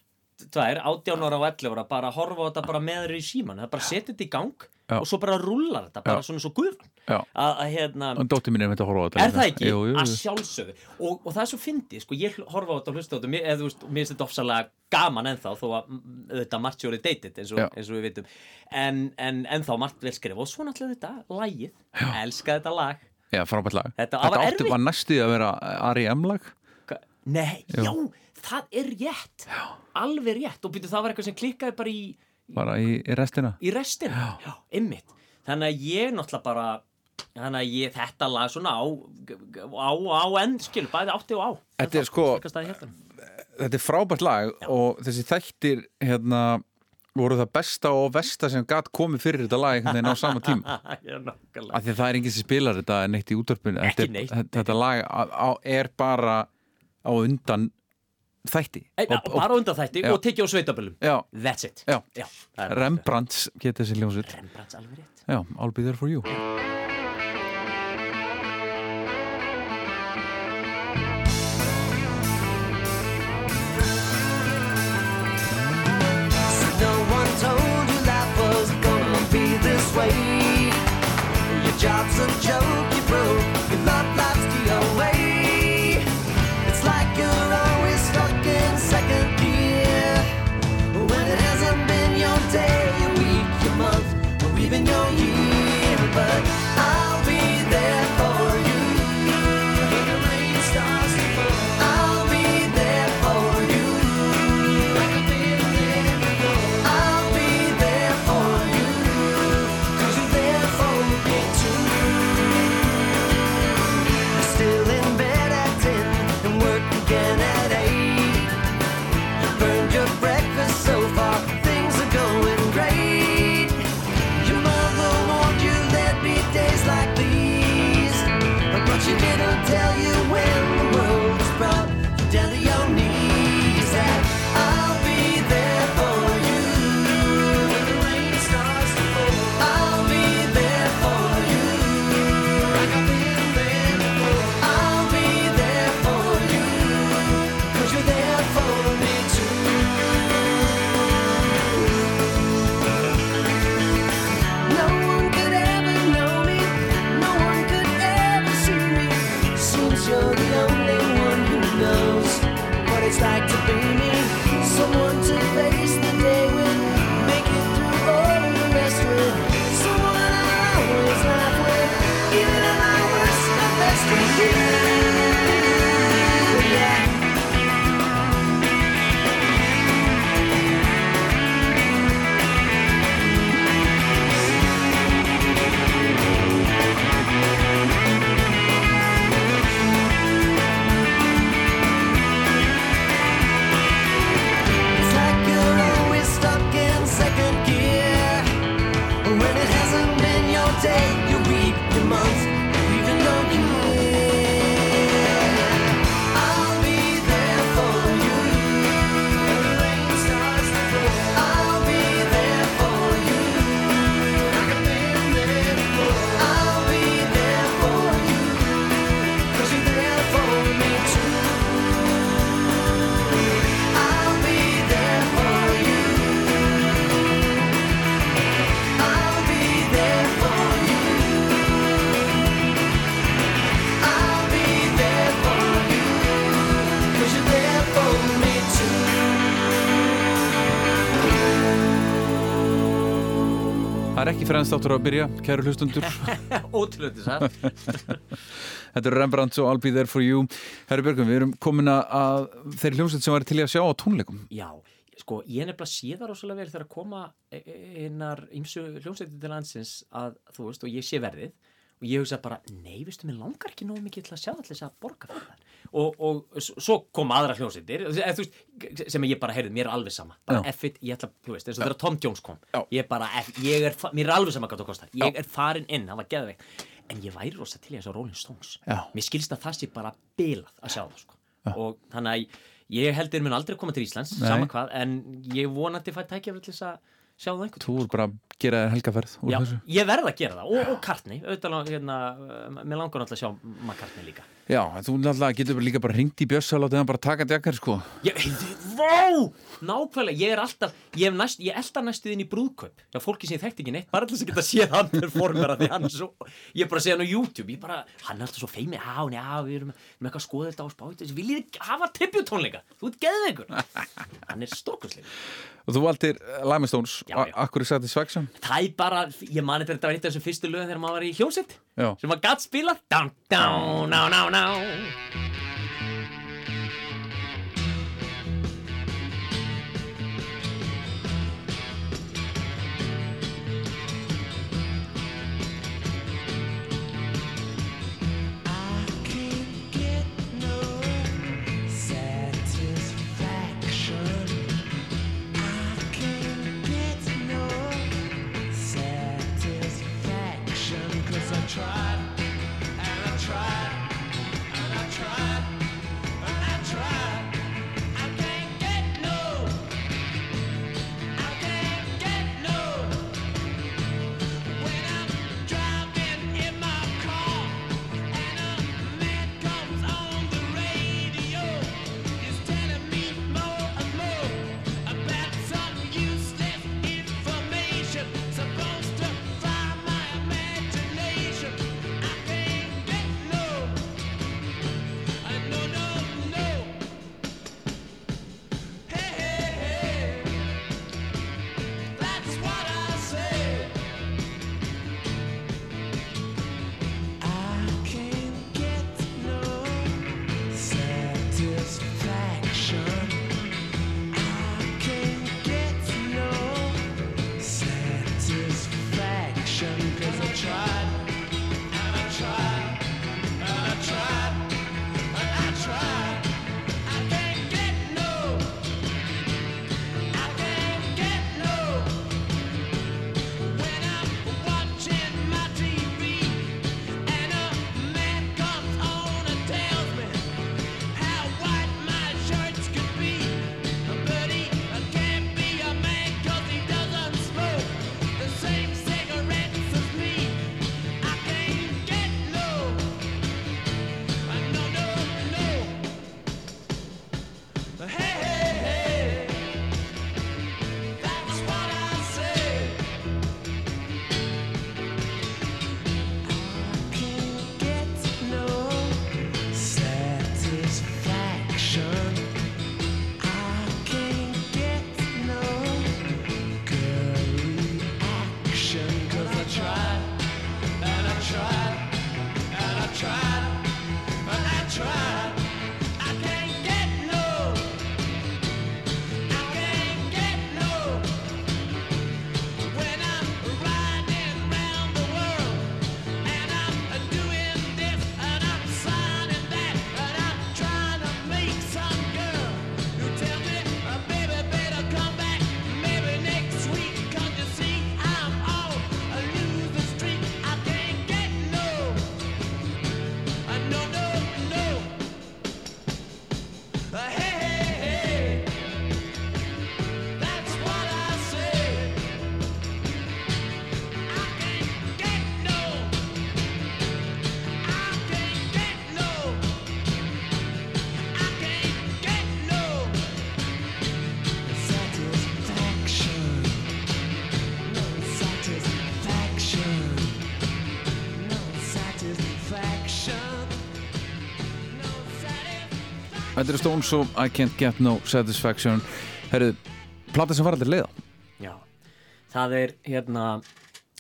tvær, 18 ára og 11 ára bara horfa á þetta bara með þeir í síman það bara setja þetta í gang Já. og svo bara rúlar þetta bara Já. svona svo guðan að hérna og dóttir mín er þetta þetta Er það ekki? Jú, jú, Að sjálfsögðu. Og, og það er svo fyndið, sko, ég horfa á þetta og hlusta á þetta, eða, þú veist, mér finnst þetta ofsalega gaman ennþá þó að mm, auðvitað margt sjóri dated eins eins og við vitum. En, en ennþá margt vel skrifa og svo náttúrulega þetta, lagið, elska þetta lag. Já, frábært lag. Þetta átti erfitt. var næstuði að vera R.E.M. lag. Hva- Nei, já, það er rétt. Já. alveg rétt. Og byrju það var eitthvað sem klikkaði bara í, bara í, í restina? Í restina já, ymmit þannig að ég náttúrulega bara þannig að ég, þetta lag svona á á, á enn, skil, bæði átti og á. Þetta er sko- þetta er frábært lag og þessi þættir hérna voru það besta og versta sem gat komið fyrir þetta lag einhvern veginn á sama tíma. <laughs> Já, af því að það er enginn sem spilar þetta neitt í neitt, þetta, þetta lag á, á, er bara á undan þætti Ei, og, og, bara undan þætti Já. og tekið á sveitaböllum. Já, That's it. Já. er- Rembrandts geta þessi hljómsveit. Rembrandts alveg rétt. Já, I'll be there for you. No one told you life was gonna be this way. Your job's a joke, það er ekki fremst áttur að byrja, kæru hlustundur <laughs> ótrúlega satt <laughs> þetta er Rembrandts og I'll be there for you. Herri Björgum, við erum komin að þeirri hljómsveit sem var til í að sjá á tónleikum. Já, sko, ég nefnilega sé það rosalega vel þegar að koma einar ymsu hljómsveitir til landsins að, þú veist, og ég sé verðið og ég hugsa bara, nei, veistu, mér langar ekki nógu mikið til að sjá allir þess að borga það og, og svo kom aðra veist, sem ég bara heyrði, mér er alveg sama. Bara Já. F-it, ég ætla, þú veist, eins og þegar Tom Jones kom. Já. ég bara, ég er, mér er alveg sama hvað það kostar. Ég er farin inn, það var geðveikt. En ég væri rosa til þess að Rolling Stones. Já. mér skilst að það sé bara bilað að sjá það sko. og þannig að ég held þeir mun aldrei koma til Íslands, Nei. sama hvað en ég vonandi fæ tækjafur til þess að sjá það einhvern Þú er bara að gera helgaferð Já, ég verð að gera það. Og, og Kartni, auðvitað hérna, uh, mér langar náttúrulega að sjá McCartney líka Já, en þú náttúrulega getur líka bara ringt í Bjössa og látið hann bara taka djakkar sko. Ég, Vá, nákvæmlega, ég er alltaf ég, hef næst, ég elda næstuð inn í brúðkaup. Já, fólki sem ég þekkti ekki neitt, bara alltaf sem geta séð hann performera því hann er svo ég er bara að segja hann á YouTube, ég bara, hann er alltaf svo feimi já, já, við erum með eitthvað að skoða þetta á spáti viljið þið hafa tribjutónleika þú ert geðveikur. Hann er stórkustleik Og þú valdir já. akkur er Satisfaction það er bara, ég mani þetta var eitt af þessum fyrstu lögum þegar maður var í hljómsett Já. sem maður gatt spila down, down, down, Þetta eru Stones og I Can't Get No Satisfaction. Herru, plata sem var aldrei leiða. Já, það er hérna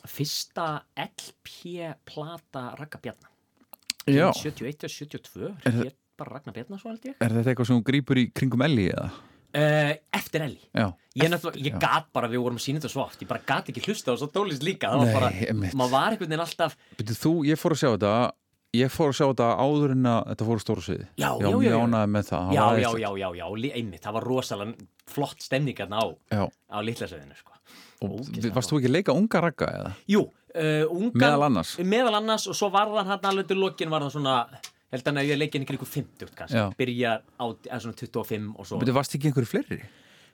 fyrsta LP-plata Ragga Bjarnar Já, 71 og 72 Er hér bara Ragnar Bjarnar svo held ég. Er þetta eitthvað sem hún grípur í kringum Elli eða? uh, Eftir Elli Já, Ég, náttúrulega- ég gat bara, við vorum að sína þetta svo oft ég bara gat ekki hlusta á svo dólist líka það var Nei, bara, einmitt. maður var einhvern veginn alltaf Byrju, þú, ég fór að sjá þetta Ég fór að sjá þetta áður en að þetta fór á stóra sviði Já, Já, já, já, já. ánægði með það Já, já, já, já, já, einmitt, það var rosalega flott stemning hérna á, Já. á litlasöðinu, sko. Og Ógeðslega varst þú ekki að leika unga ragga eða? Jú, uh, ungan, Meðal annars? Meðal annars og svo var það hann alveg til lokin var það svona, held að ég leikin ykkur ykkur 50 kannski, Já. byrja á eða svona 25 og svo. Betur, varst ekki einhverju fleiri?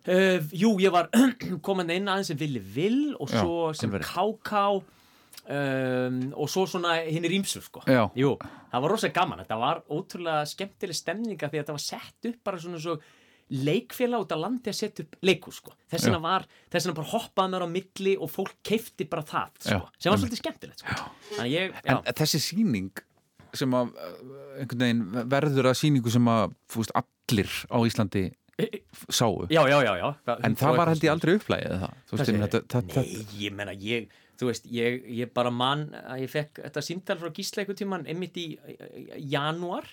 Uh, jú, ég var <clears throat> komin inn aðeins sem Vili Vill og Já, svo sem alveg rétt. KK um, og svo svona hinn er ímsur sko. Jú, það var rosa gaman, þetta var ótrúlega skemmtileg stemninga því að þetta var sett upp bara svona svo leikfélag út að landi að setja upp leikus sko. þess vegna var, þess vegna bara hoppaði mér á milli og fólk keifti bara það sko. Sem var svolítið skemmtilegt sko. ég, En þessi sýning sem að veginn verður að sýningu sem að fúst, allir á Íslandi sáu já, já, já, já En það var held ég aldrei upplægið það segirðu? þetta, þetta, Nei, ég menna, ég, þú veist, ég, ég bara mann að ég fekk þetta símtal frá tímann einmitt í janúar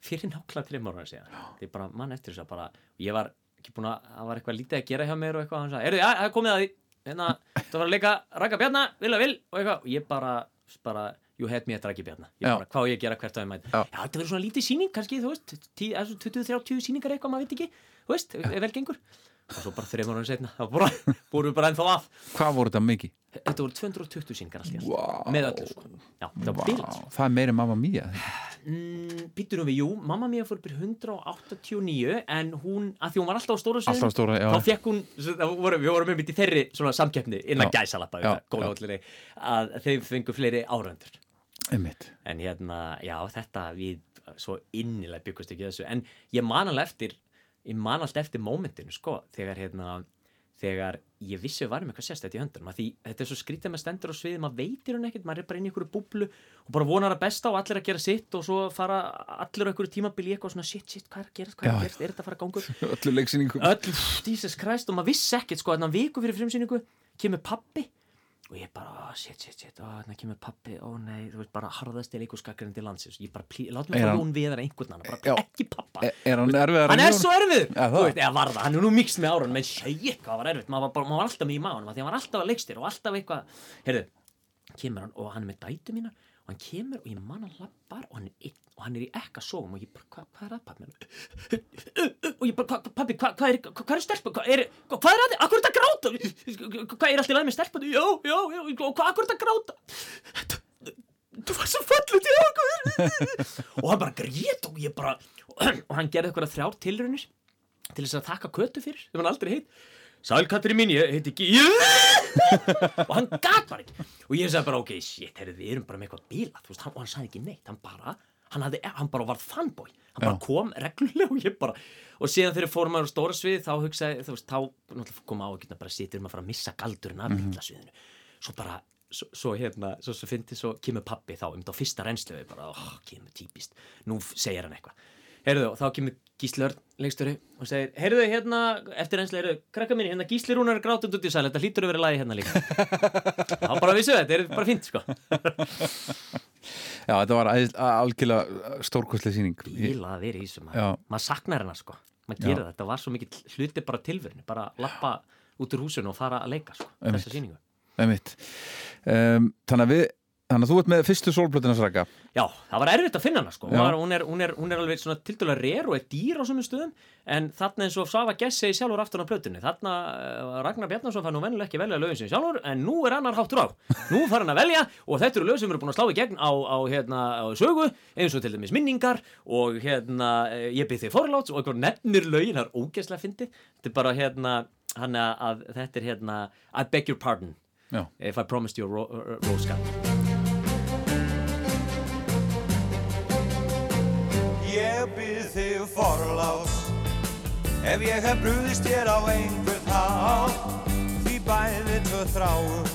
fyrir nákvæmlega þreim ára síðan. Þetta er bara mann eftir þess að bara, ég var ekki búin að, það var eitthvað lítið að gera hjá mér og eitthvað, hann sagði, erðu, já, það er komið að því, hérna, það var að leika Raka Bjarna, vilja vil og eitthvað, og ég bara, bara, you had me at Raki Bjarna, ég Já. bara, hvað ég að gera hvert á ég mæti, Já. já, þetta verður svona lítið sýning, kannski, þú veist, 20-30 sýningar eitthvað, maður veit ekki, þú veist, vel gengur, og svo bara þreim ára setna, þá vorum <laughs> við bara ennþá að, hvað voru þetta mikið? Þetta voru 220 sýningar allt í allt. Vá. með öllu sko. Já, Vá, bilans það er meiri mamma mía. Mm, Býturum við, jú, mamma mér fór byrja 189 en hún, að því hún var alltaf á stóra Alltaf stóra, já. þá fekk hún, það voru, við vorum með mitt í þeirri svona samkeppni innan gæsalappa að þeim fengu fleiri áröndur Einmitt. En hérna, já, þetta við svo innilega byggust ekki þessu. En ég man alveg eftir ég man alltaf eftir mómentinu, sko þegar hérna, þegar ég vissi við varum eitthvað sérstætt í höndunum, að því þetta er svo skrítið með stendur á sviði, maður veitir hún ekkert maður er bara inn í einhverju búblu og bara vonar að besta og allir að gera sitt og svo fara allir á einhverju tímabili eitthvað svona shit, shit, hvað er að gerast, hvað er að gerast, er þetta að fara að gangur <laughs> Öllu leiksýningum. Öll, pff, Jesus Christ og maður vissi ekkert sko, að viku fyrir frumsýningu kemur pappi og ég bara, oh, shit, shit, shit, og þannig kemur pappi ó nei, þú veist, bara harðast til leikurskakkarinn til landsins. Ég bara, við Er fá hann- Jón Viðar einhvern annan, bara ekki pappa. Er, er hann erfiðar hann er svo erfiður, Ja, þú veist, eða var það. Hann er nú mikst með árun, menn shit, hvað var erfitt. Maður var, alltaf með í maðunum, því hann var alltaf að leikstir og alltaf eitthvað, heyrðu kemur hann og hann er með dætu mína og hann kemur og ég man hann lappar og hann er einn og hann er í ekka sóum og ég bara, hvað hva er að pappi og ég bara, pappi, hvað hva er, hva, er stelpa hvað er, hva, hvað er að þið, akkur er þetta að gráta? Hvað er alltaf með stelpa já, já, já, og akkur er þetta að gráta? Þú var svo okkur. Og hann bara grét og ég bara <clears throat> og hann gerði eitthvað þrjár tilraunir til þess að þakka kötu fyrir sem hann aldrei heit Sælkatri mín, ég heiti ekki og hann gat bara ekki. Og ég sagði bara, ok, shit, heyrðu, við erum bara með eitthvað bílað, þú veist, hann, og hann sagði ekki neitt. Hann bara, hann, hafði, hann bara var fanboy. Hann bara Já. kom reglulega og ég bara og síðan þegar fórum maður á stóra svið þá hugsaði, þú veist, þá náttúrulega kom á ekki bara situr maður að fara að missa galdurinn af mm sviðinu svo bara, svo, svo hérna svo, svo fyndi, svo kemur pappi þá um þetta á fyrsta reynslu við bara, oh, kemur típist. Nú segir hann eitthvað Heyrðu, þá kemur Gísli Örn, leikstöri, og segir Heyrðu, hérna, eftir einslega, heyrðu, krakka minni, hérna Gísli Rúnar er grátund út í sæl, þetta hlýtur að vera lagi hérna líka. <laughs> þá bara vissu þetta, þetta er bara fínt, sko. Já, þetta var algjörlega stórkostlega sýning Bíla að vera í þessu, maður. Maður saknar hennar, sko. Maður gerir það, þetta var svo mikið hluti bara tilverinu, bara lappa út úr húsinu og fara að leika, sko, þessa. Einmitt. Um, þannig að við Þannig að þú ert með fyrstu sólblötuna sraka. Já, það var erfitt að finna hana sko. Var, hún, er, hún, er, hún er alveg svona tildulega reyr og er dýr á svona stöðum en þarna eins og Svafa Gess segi sjálfur aftur á plötunni þarna uh, Ragnar Bjarnason fann nú vennilega ekki velja lögin sem sjálfur en nú er annar háttur á. Nú fara hann að velja og þetta eru lög sem eru búin að slá í gegn á, á, hérna, á sögu eins og til dæmis minningar og hérna eh, ég byrð þig forláts og nefnir lögin það er ógeðslega fyndi þetta er bara hérna hann að þetta er hérna I beg your pardon Já, if I promised you a ro Ég byrð þig forlás Ef ég hef brúðist þér á einhvern hátt Því bæði tvö þráum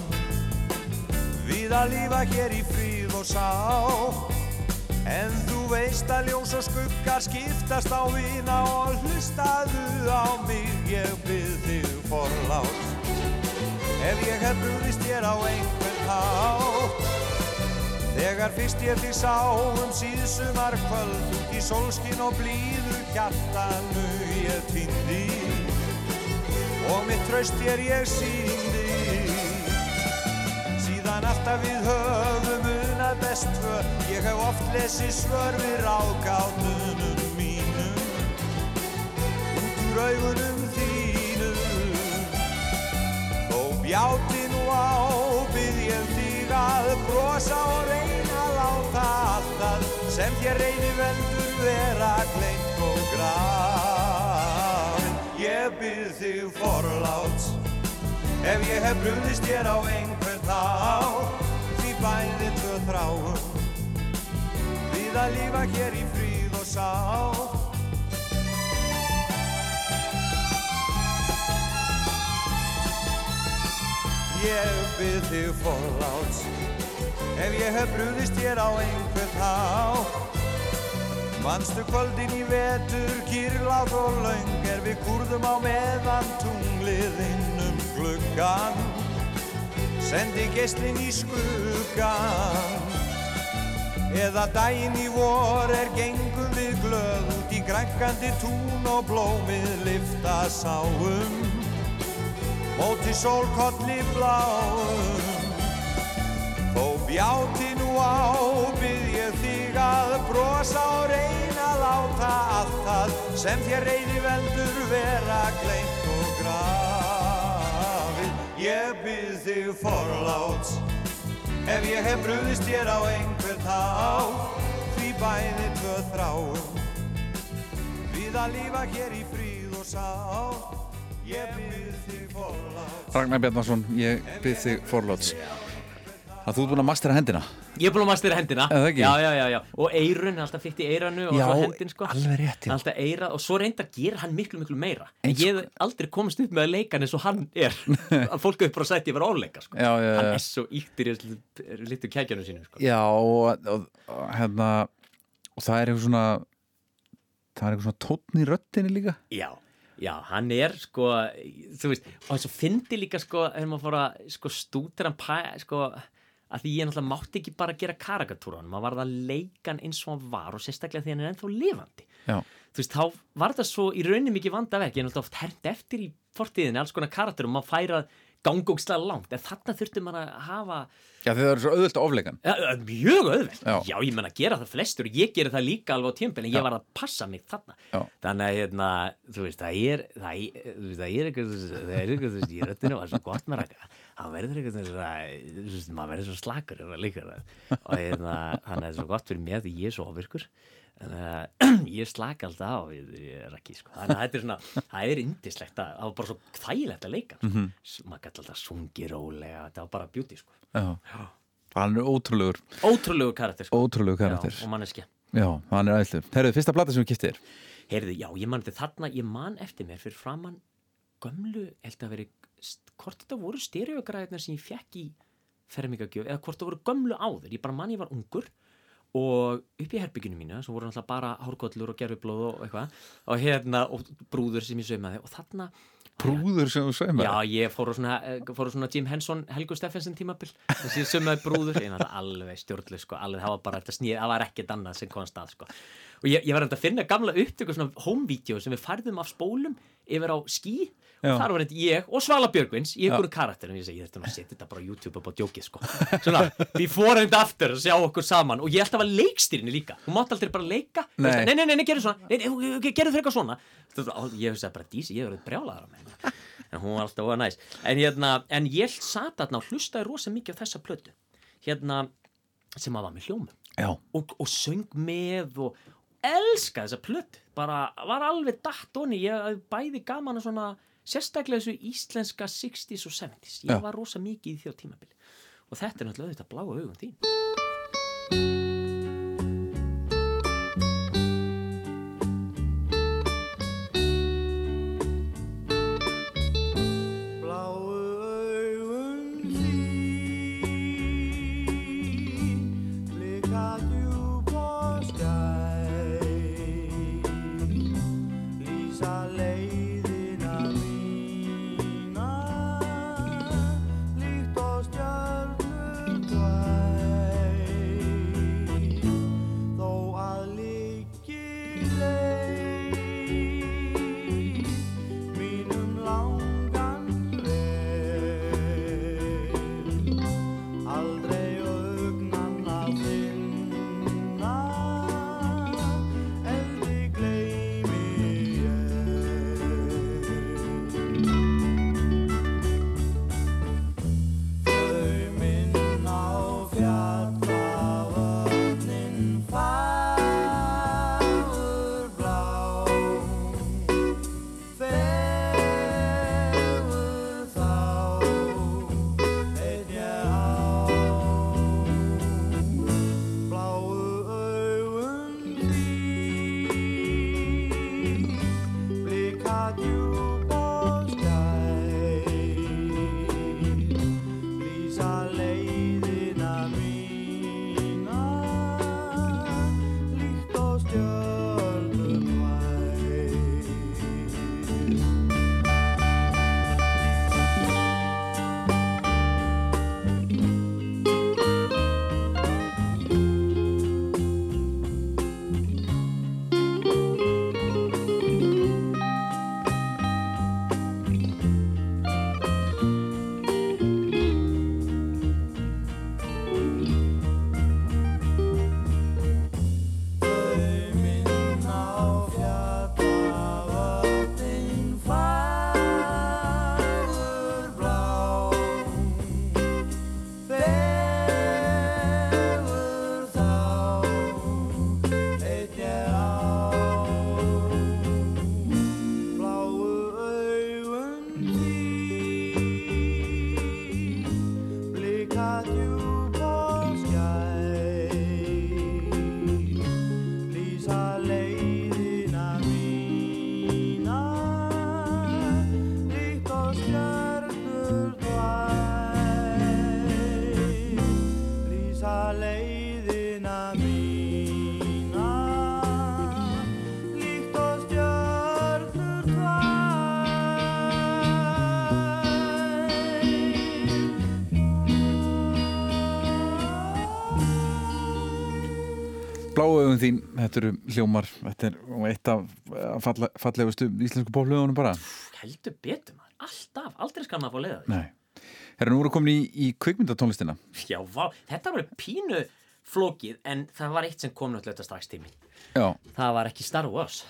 Við að lífa hér í fríð og sá En þú veist að ljós og skuggar skiptast á vina Og hlustaðu á mig Ég byrð þig forlás Ef ég hef brúðist þér á einhvern hátt Þegar fyrst ég þig sá um síðsumar kvöld út í sólskin og blíðu hjartanu ég týndi. Og mitt tröst þér ég síndi síðan alltaf við höfum það best tvö. Ég hef oft lesið svör við ráðgátunum mínum. Út úr augunum þínum. Þó bjáti nú á, bið ég þig að brosa og reyna að láta allt það sem þér reyni veldur vera gleymt og grafin. Ég bið þig forláts ef ég hef brúðist þér á einhvern þá, því bæði tvö þráum við að lífa hér í fríð og sátt. Ég bið þig forláts. Ef ég hef brúðist þér á einhvern þá Manstu kvöldin í vetur, kýrlátt og löng Er við kúrðum á meðan tunglið inn um gluggan Sendi gestlinn í skuggan Eða daginn í vor er gengum við glöð Út í grænkandi tún og blómið lifta sáum móti sólkolli bláum Þó bjáti nú á, bið ég þig að brosa og reyna að láta allt það sem þér reyni veldur vera gleymt og grafið. Ég bið þig forláts ef ég hef brúðist þér á einhvern þá, því bæði tvö þráum við að lífa hér í fríð og sátt. Ragnar Bjarnarsson, ég byrð þig forláts. Að þú ert búin að mastera hendina? Ég er búin að mastera hendina? Já, já, já, já. Og eirun, alltaf fyrst í eiranu og svo hendin sko. eira og svo reyndar gerir hann miklu, miklu meira. En ég hef aldrei komist upp með að leika eins og hann er. <laughs> Að fólk hefur bara sætt ég vera ofleika sko. Hann er svo íttir í þessu litu kækjanu sínu sko. Já, og, og, og hérna og það er eitthvað svona það er eitthvað svona tónn í röttinni líka. Já, já, hann er sko, þú veist, og svo fyndi líka sko, þegar maður fór að sko, stútir hann pæ, sko, að því ég náttúrulega mátti ekki bara gera karikatúran, maður varð að leika hann eins og hann var og sérstaklega því hann er ennþá lifandi. Já, Þú veist, þá var þetta svo í rauninni mikið vandaverk, ég náttúrulega oft hernt eftir í fortíðinni, alls konar karakterum, maður færa gangókslega langt, en þarna þurfti maður að hafa Já þið eru svo auðvöld að ofleika Ja, mjög auðvelt, Já. já. ég menna gera það flestur og ég gera það líka alveg á tímpil en ég var að passa mig þarna Já. þannig að hérna, þú veist, það er það er, það er eitthvað það er eitthvað, veist, í röttinu var svo gott með rækka það verður eitthvað svona, þú veist, maður verður svo slakur maður líka það og hérna, þannig að það er svo gott fyrir mér því ég er svo ofirkur að <clears throat> ég slaka alltaf á ég er ekki, sko, þannig að þetta er svona það er indislegt að, það var bara svo þægilegt að leika. Sko. Mhm. maður gæti alltaf sungi rólega, þetta var bara beauty, sko. Hann er ótrúlegur. Ótrúlegu karakter sko. ótrúlegur karakter. Já, og manneskja. Já, hann er æðislegur Herðu, fyrsta plata sem við kiptir Heyrðu, já, ég man þetta þarna, ég man eftir mér fyrir framann gömlu, held að veri hvort þetta voru stereogræðirnar sem ég fekk í fermingagjöf, eða hvort það voru gömlu áður, ég bara man ég var ungur og upp í herbygginu mínu sem voru náttúrulega bara hárkollur og gerfiblóð og eitthvað og hérna, og brúður sem ég saumaði og þarna Brúður sem þú sveimar Já, ég fór á svona, eh, fór á svona Jim Henson, Helgu Steffensen tímabil þessi sömmaði brúður, ég náttúrulega alveg stjórnlega sko, alveg, það var bara þetta snýð, það var ekkert annað sem kom að stað sko og ég, ég var enda að finna gamla upptöku svona home-vídeó sem við færðum af spólum yfir á skí og Já. þar var þetta ég og Svala Björgvins í einhverjum karakterum, ég segi, ég þurfti nú að setja þetta bara á YouTube upp á djókið sko, <laughs> svona before and after að sjá okkur saman. Og ég held að var leikstýrinni líka, hún mátti aldrei bara leika. Nei. nei, nei, nei, nei, gerðu svona. Nei, nei, gerðu fyrir eitthvað svona. Þú veist, á, ég hugsaði bara, dísi, ég verið brjálaður á mig en hún var alltaf óa næs. En, hérna, en ég sat þarna og hlustaði rosa mikið á þessa plötu. Hérna, sem að var með hljómum. Og, og söng með og elskaði þessa plötu. Bara var alveg datt onni. Ég bæði gaman að svona sérstaklega þessu íslenska 60s og 70s ég var rosa mikið í því á tímabili. Og þetta er náttúrulega þetta bláa augum þín Jerusalem. Gráöfum þín, þetta eru hljómar þetta er eitt af af falla, fallegustu íslensku bóflöðunum bara. Heldur betur maður, alltaf, aldrei skal maður fá leiða því. Nei. Herra, nú erum við komin í, í kvikmyndatónlistina. Já, vá, þetta var pínu flókið en það var eitt sem kom náttúrulega strax tími Já, það var ekki Star Wars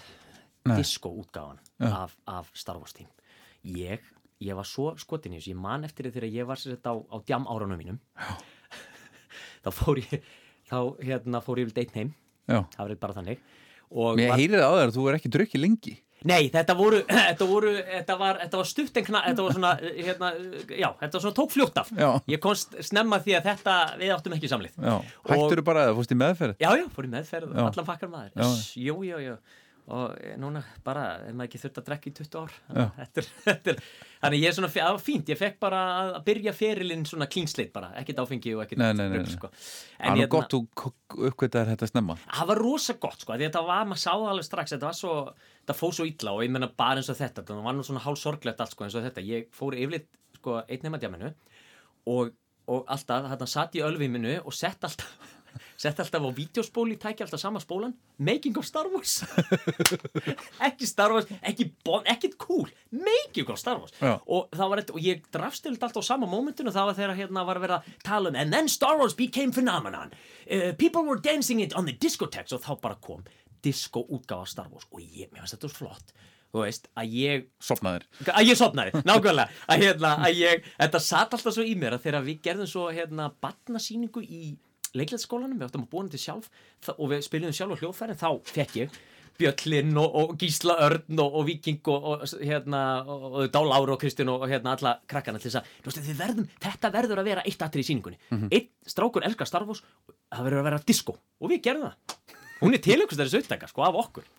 Nei. disco útgáfan af, af Star Wars tím ég, ég var svo skotin í þessu ég man eftir því þegar ég var sér þetta á, á djam árunum mínum. <laughs> Þá fór ég þá hérna fór ég vel deitt heim já. Það var bara þannig. Og Mér var, heyrið á þér að þú er ekki drukkið lengi. Nei þetta voru <clears throat> þetta voru þetta var, þetta var stutt en kna þetta var svona hérna já þetta var svona tók fljótt af. Já. ég komst snemma því að þetta við áttum ekki samlið. Já, hættur þú bara að það fórst í meðferð? Já, já, fór í meðferð Já. allan fakkar maður Já. Jú, jú, jú og eh, núna bara, ef maður ekki þurft að drekka í 20 ár er, <laughs> er, þannig ég er svona, það var fínt ég fekk bara að að byrja ferilinn svona slate bara, ekkert áfengi og ekkert Nei, nei, nei, sko. En er nú hérna, gott þú uppgötaðir þetta snemma. Það var rosa gott sko, þetta var, maður sá það alveg strax þetta var svo, þetta fóð svo illa og ég menna bara eins og þetta, það var nú svona hálf sorglegt allt sko eins og þetta, ég fór yfirleitt sko einn nema djaminu og, og alltaf, þarna satt í ölviminu og sett alltaf sett alltaf á vídeospóli, tæki alltaf sama spólan. Making of Star Wars. <laughs> Ekki Star Wars, ekki bon, ekkit cool, Making of Star Wars. Já. og það var eitthvað, og ég drafstild alltaf á sama mómentinu, það var þegar hérna var að vera tala um, and then Star Wars became phenomenon. Uh, people were dancing it on the discotheques og þá bara kom disco útgáfa Star Wars. Og ég, mér finnst þetta flott. Þú veist, að ég Sopnaðir að ég sopnaði, nákvæmlega. Að, hérna, að ég, þetta satt alltaf svo í mér að þegar við gerðum svo hérna batnasýningu í leiklætsskólanum, við áttum að búa hann til sjálf og við spiliðum sjálf á hljóðfærin þá fekk ég Bjöllin og, og Gísla Örn og, og Viking og, og hérna og, Dál Ára og Kristján og, hérna alla krakkana til þess að, verðum, þetta verður að vera eitt atrið í sýningunni, einn strákur elskar Star Wars, það verður að vera disco. Og við gerðum það, hún er til ykkur þessi upptaka sko af okkur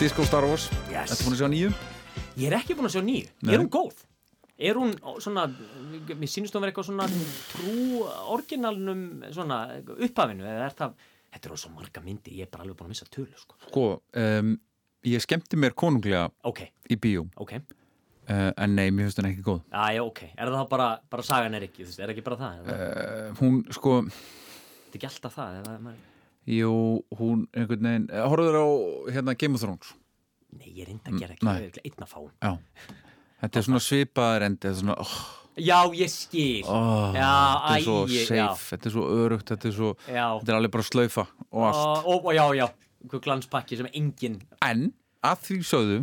Disco Star Wars Yes. Þetta búin að sjá nýju Ég er ekki búin að sjá nýju. Nei. Er hún góð? Er hún svona, mér sýnist hún vera eitthvað svona trú orginalnum svona upphafinu eða er það, þetta eru svo marga myndir, ég er bara alveg búin að missa tölu, sko. Sko, um, ég skemmti mér konunglega Ok, í bíó ok, uh, En nei, mér finnst hún ekki góð já, ok. Er það bara, bara sagan er ekki, þú veist, er ekki bara það? Er uh, Hún, sko, er ekki alltaf það? Eða, maður... jú, hún einhvern veginn uh, Horfður á, hérna, Game of Thrones. Nei, ég reynda að gera ekki, það er ekki einn að fá. Já. Þetta er svona svipaðar endi Þetta er svona, oh, Já, ég skil. oh, Já, Þetta er svo æi, safe, já. þetta er svo örugt Þetta er svo, Já, þetta er alveg bara slaufa og allt. Og, og já, já, einhver glanspakki sem enginn En, að því sögðu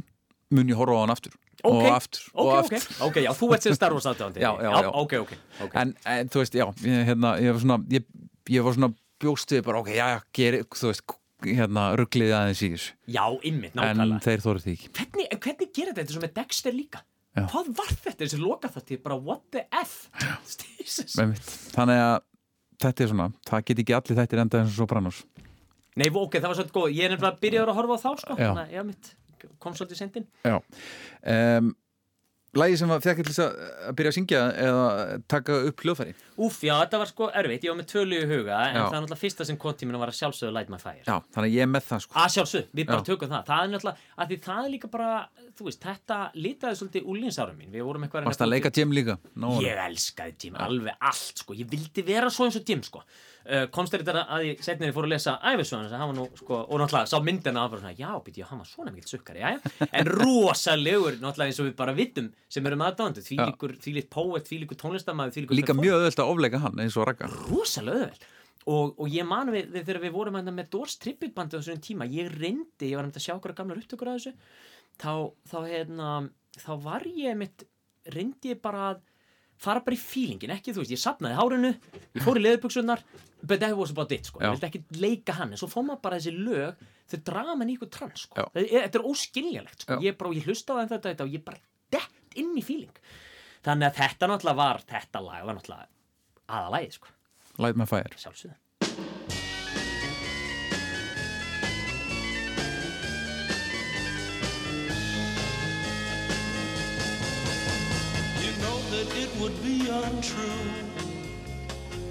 mun ég horfa á hann aftur. Ok, og aftur ok, og aftur. Ok, já, þú ert sem Star Wars aðdáðandi <laughs> Já, já, já. ok, ok, ok. En, en þú veist, já, hérna, ég var svona ég, ég var svona bjóstið bara, ok, já, geri, þú veist hérna, ruggliði aðeins í þessu Já, ymmit, en nákvæmlega þeir þóru því ekki hvernig, en hvernig gerir þetta eins og með Dexter líka? Já. Hvað var þetta þessi loka þetta? Bara what the F? Þannig að þetta er svona, það get ekki allir þættir enda eins og Sopranos Nei, ok, það var svolítið góð Ég er nefnilega byrjaður að horfa á þá, sko Já. Þannig að, já, mitt, kom svolítið sendin já um, Lægi sem var fekk til þess að byrja að syngja eða taka upp hljóðfæri Úf, já, þetta var sko erfitt, ég var með tölu í huga En Já. það er náttúrulega fyrsta sem kom tíminu var að sjálfsögðu Light My Fire Já, þannig að ég er með það sko Að sjálfsögðu, við bara Já. tökum það Það er náttúrulega, að því það er líka bara Þú veist, þetta litaði svolítið úlínsárum mín Við vorum eitthvað Varst að leika Jim líka? Nó, Ég elskaði Jim, alveg allt sko. Ég vildi vera svo eins og Jim sko. Uh, Komst þér þetta að ég setnið fór að lesa æfisöðan hann var nú, sko, og náttúrulega sá myndina bara svona, já, býtti, hann var svona mikill sukkari já, já. en rosalegur, náttúrulega eins og við bara vittum sem erum aðdándu, því líkur því líkt poet, því líkur líkur Líka mjög öðvöld að ofleika hann eins og Ragga. Rosalega öðveld og, og ég man við, þegar við vorum hérna með Doors tributbandi á þessum tíma, ég reyndi ég var hérna að sjá okkur gamlar upptökur af þessu þá, þá, hérna, þá var ég mitt, reyndi ég bara að fara bara í fílingin, ekki þú veist ég sapnaði hárinu, ég fór í leðubuksunar but that was about it, sko, ég vildi ekki leika hann en svo fór maður bara þessi lög þau draga mann í ykkur trans, sko. Það er- þetta er óskiljanlegt, sko, Já. ég, bara, ég hlustaði á þetta, þetta og ég bara dett inn í fíling þannig að þetta náttúrulega var þetta lag var náttúrulega aðalagið, sko. Light my fire. Sjálfsögðu. You know that it would be untrue.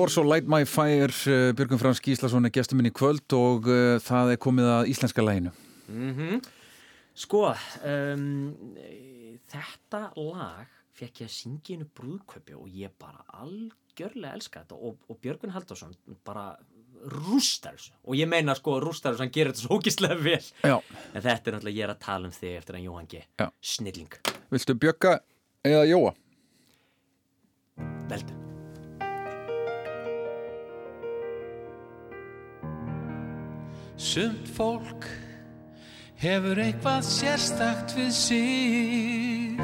Doors og Light My Fire uh, Björgum Frans Gíslason er gestur minn í kvöld og uh, það er komið að íslenska læginu Sko, um, þetta lag fekk ég að syngja einu brúðköpi og ég bara algjörlega elska þetta og, og Björgun Halldórsson bara rústar þessu. Og ég meina sko rústar þessu, hann gerir þetta svo ógislega vel. Já, en þetta er náttúrulega ég er að tala um þig eftir að Jóhann G. Snilling, viltu Björga eða Jóa? veldu Sumt fólk hefur eitthvað sérstakt við sig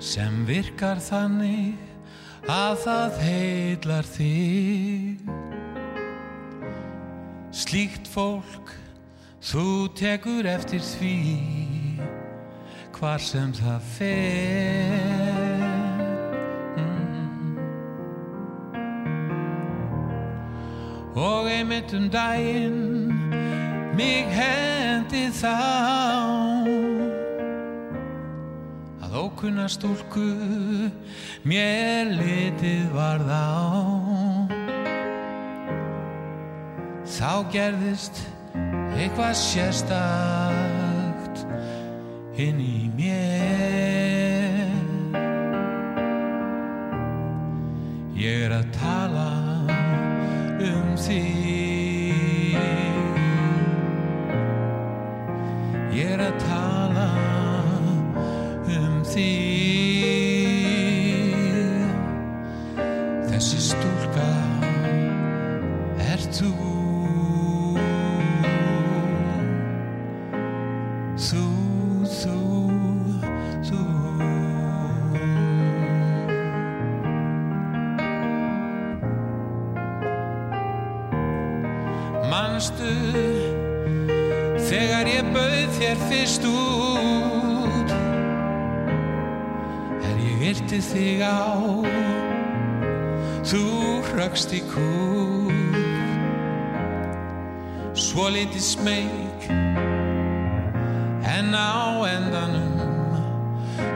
sem virkar þannig að það heitlar þig. Slíkt fólk, þú tekur eftir því hvar sem það fer. Og einmitt um daginn mig hendi þá. Að ókunna stúlku mér litið varð á. Þá gerðist eitthvað sérstakt inn í mér. Ég er að tala um þig Ég er að tala um þig hröggst í kúf Svo litið smeyk En á endanum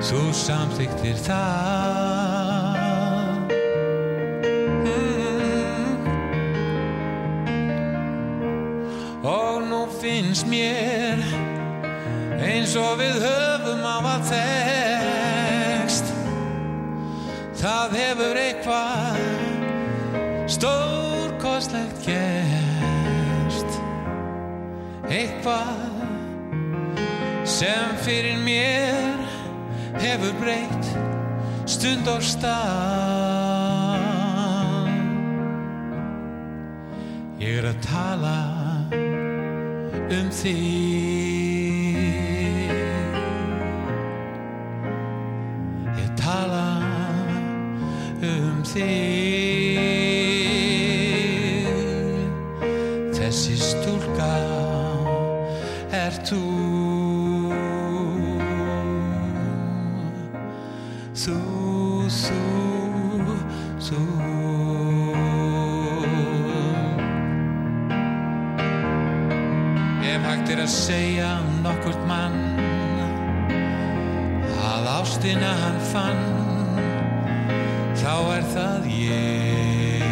Þú samþyktir það mm. Og nú finnst mér stund og stað. Ég er að tala um þig ástina hann fann þá er það ég.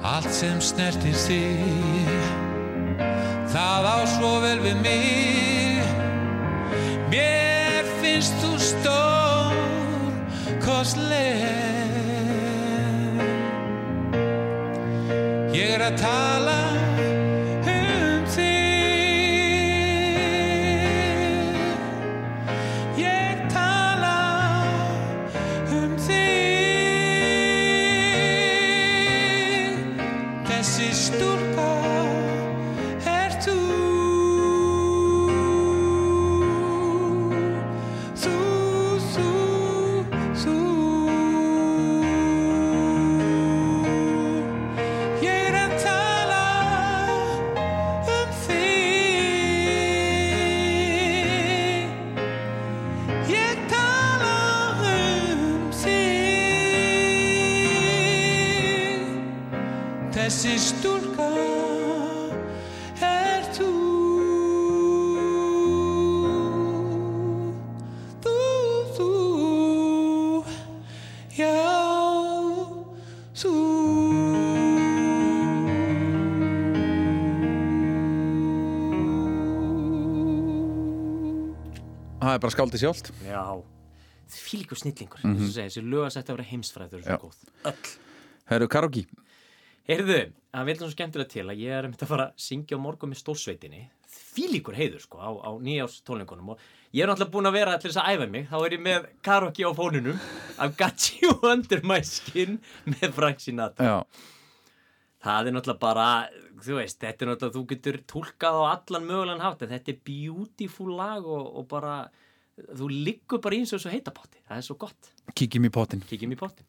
Allt sem snertir þig það á svo vel við mig Það er bara skáldið sjálft. Já, það er fylgur snillingur mm -hmm. þessi lögasætti að vera heimsfræður öll. Herru Karogi Herðu, það vilja svo skemmtilega til að ég er um þetta að fara að syngja á morgun með stórsveitinni fílíkur heiður sko á, á nýjárs tónleikunum og ég er náttúrulega búin að vera allir þess að æfa mig. Þá er ég með karaoke á fónunum I've got you under my skin með Frank Sinatra. Já, það er náttúrulega bara þú veist, þetta er náttúrulega, þú getur tólkað á allan mögulegan hátt en þetta er beautiful lag og, og bara þú liggur bara eins og þessu heitapotti það er svo gott, kíkjum í pottin kíkjum í pottin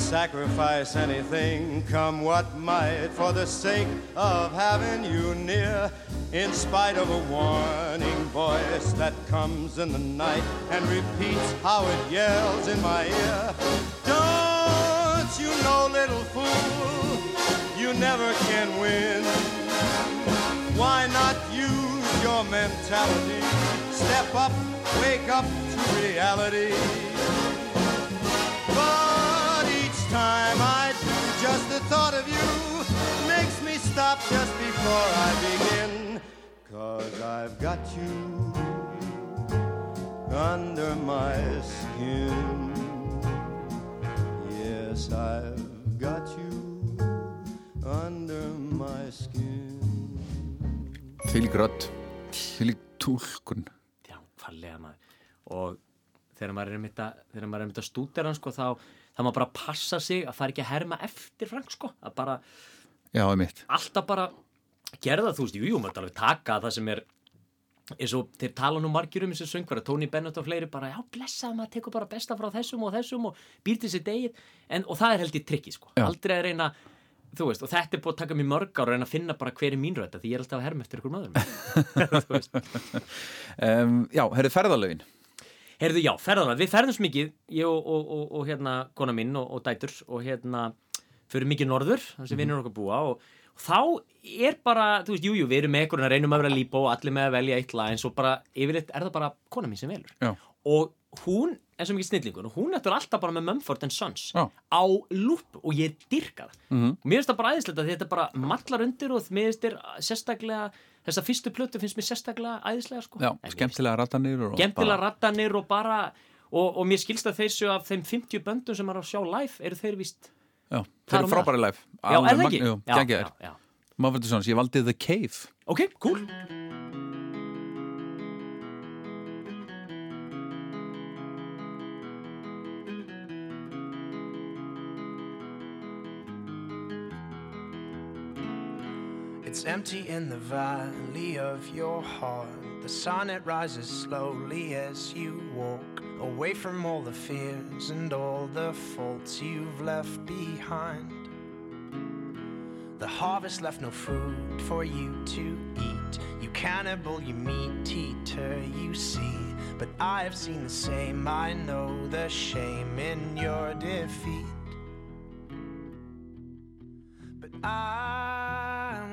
Sacrifice anything, come what might, for the sake of having you near. In spite of a warning voice that comes in the night and repeats how it yells in my ear. Don't you know, little fool, you never can win. Why not use your mentality? Step up, wake up to reality. The thought of you makes me stop just before I begin. Cause I've got you under my skin. Yes, I've got you under my skin. Fylg rödd, fylg túlkun Já, fallega maður og þegar maður er einmitt að, þegar maður er einmitt að stúdera hann sko þá þá maður bara passa sig að fara ekki að herma eftir Frank sko, að bara Já, alltaf bara gerða þú veist, jú, jú, maður alveg taka það sem er eins og þeir tala nú margir um þessi söngvara, Tony Bennett og fleiri bara, já, blessað, maður tekur bara besta frá þessum og þessum og býr til sér degið en, og það er held ég trikki, sko, Já. aldrei að reyna þú veist, og þetta er búið að taka mér mörg ára reyna að finna bara hver er mín rödd, því ég er alltaf að herma eftir ykkur maður um, Já, herrið ferðalögin Heyrðu, já, ferðarlega, við ferðum svo mikið, ég og, og, og, og hérna kona mín og, og dætur og hérna fyrir mikið norður, þar sem vinnur okkar búa og, og þá er bara, þú veist, jújú, jú, við erum með einhverjum að reynum að vera lípa og allir með að velja eitt lag en svo bara, yfirleitt er það bara kona mín sem velur Já. og hún er svo mikið snillingur og hún er alltaf bara með Mumford Sons Já. á lúp og ég dyrka það Mhm. og mér finnst það bara æðislegt að þetta bara mallar undir og mér finnst þér sérstaklega þessa fyrstu plötu finnst mér sérstaklega æðislega sko. Já, skemmtilega rattanir og skemmtilega bara- rattanir og bara og, og mér skilst að þeir séu af þeim 50 böndum sem er að sjá live eru þeir víst Já, þeir á eru frábæri live Já, er það ekki? Jú, Já, geggjaðir. já, já. Mumford Sons, ég valdi The Cave Ok, cool It's empty in the valley of your heart. The sun it rises slowly as you walk away from all the fears and all the faults you've left behind. The harvest left no food for you to eat. You cannibal, you meat eater, you see. But I have seen the same. I know the shame in your defeat. But I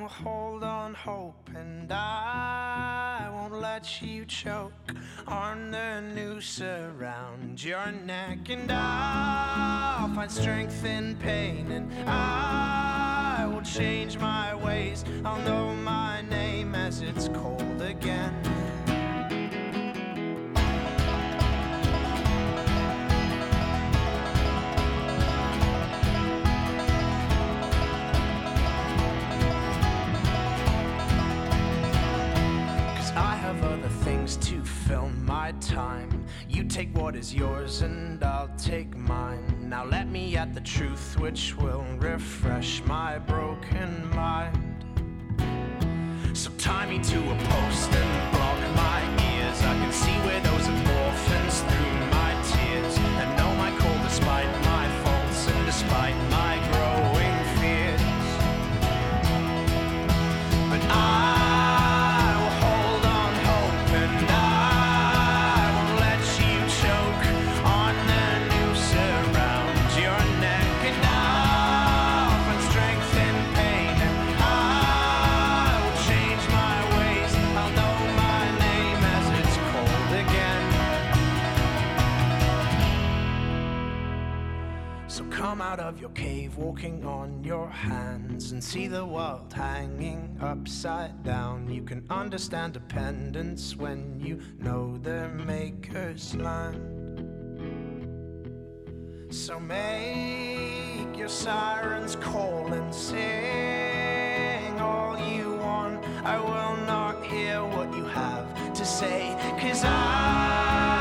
hold on hope and I won't let you choke on the noose around your neck. And I'll find strength in pain and I will change my ways. I'll know my name as it's cold again. Things to fill my time. You take what is yours and I'll take mine. Now let me at the truth which will refresh my broken mind. So tie me to a post and walking on your hands, and see the world hanging upside down. You can understand dependence when you know their maker's land. So make your sirens call and sing all you want. I will not hear what you have to say, cause I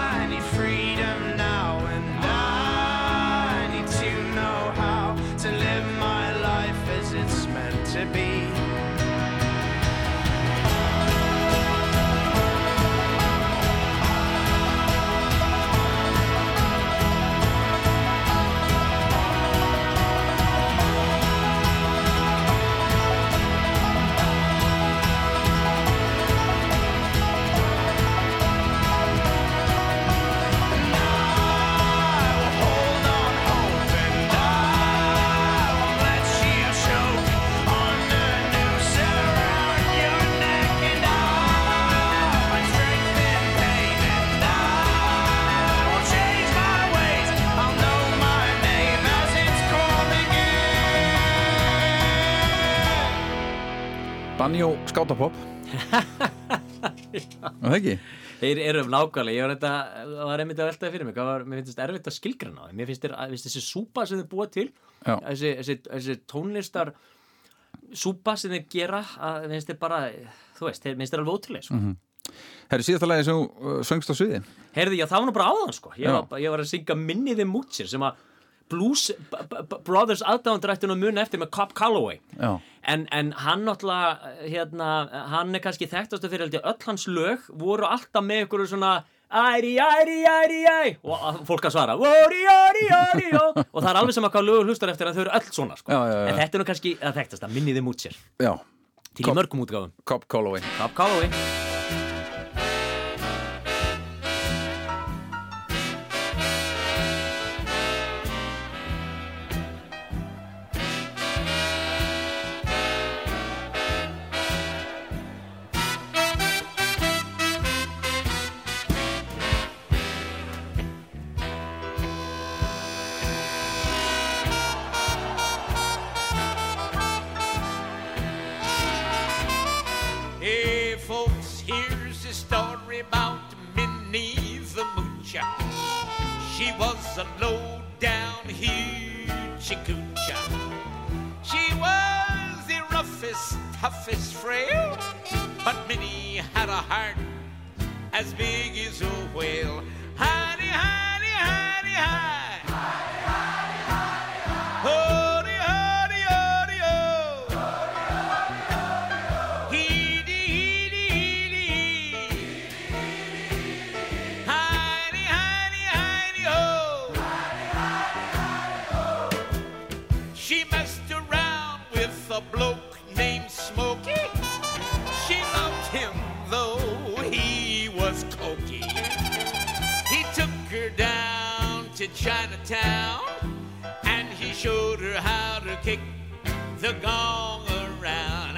Banjó skátapopp <laughs> Það ekki? Þeir eru nákvæmlega, ég var þetta, það var einmitt að veltaði fyrir mig, var, mér finnst þetta erfitt að skilgrana mér finnst þessi súpa sem þeir búa til, þessi, þessi, þessi tónlistar súpa sem þeir gera, að mér finnst þér bara, þú veist, þeir finnst þér alveg ótrúlega, sko. Herri, síðasta lagi sem þú uh, söngst á sviði Heyrði, já, það var nú bara áðan, sko, ég var, ég var að syngja Minniði Mútsir sem að Blues Brothers aðdáðandrættinu að muna eftir með Cobb Calloway. En, en hann náttúrulega, hérna, hann er kannski þekktastu fyrir öll hans lög voru alltaf með ykkur svona æri, æri, æri, æri og fólk að svara óri, óri, óri, ó og það er alveg sem að hvað lögur hlustar eftir að þau eru öll svona, sko. Já, já, já. En þetta er nú kannski að þekktast að minniði mút sér já til Cobb- í mörgum útgáfum. Cobb Calloway Cobb Calloway. The roughest, toughest frail, but Minnie had a heart as big as a whale. Honey, honey, honey, hi. Chinatown and he showed her how to kick the gong around.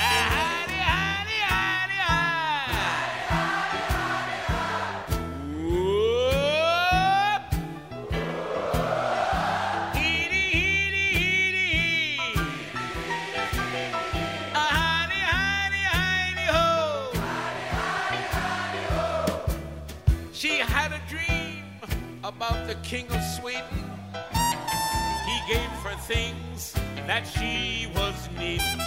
She had a dream about the king of things that she was needing.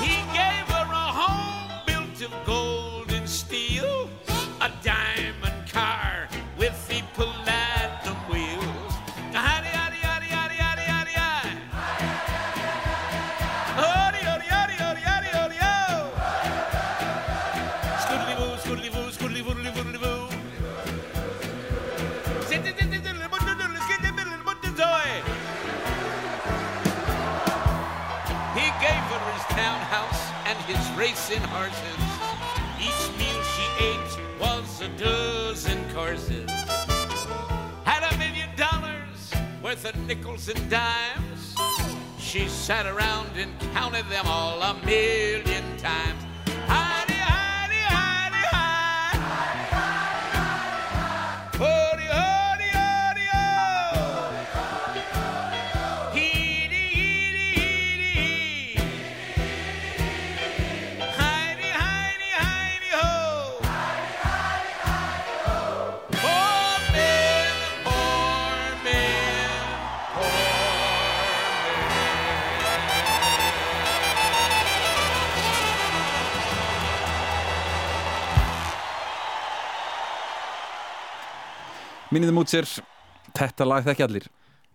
He gave her a home built of gold racing horses. Each meal she ate was a dozen courses. Had a million dollars worth of nickels and dimes. She sat around and counted them all a million times. Minnið út sér Þetta lag þekki allir.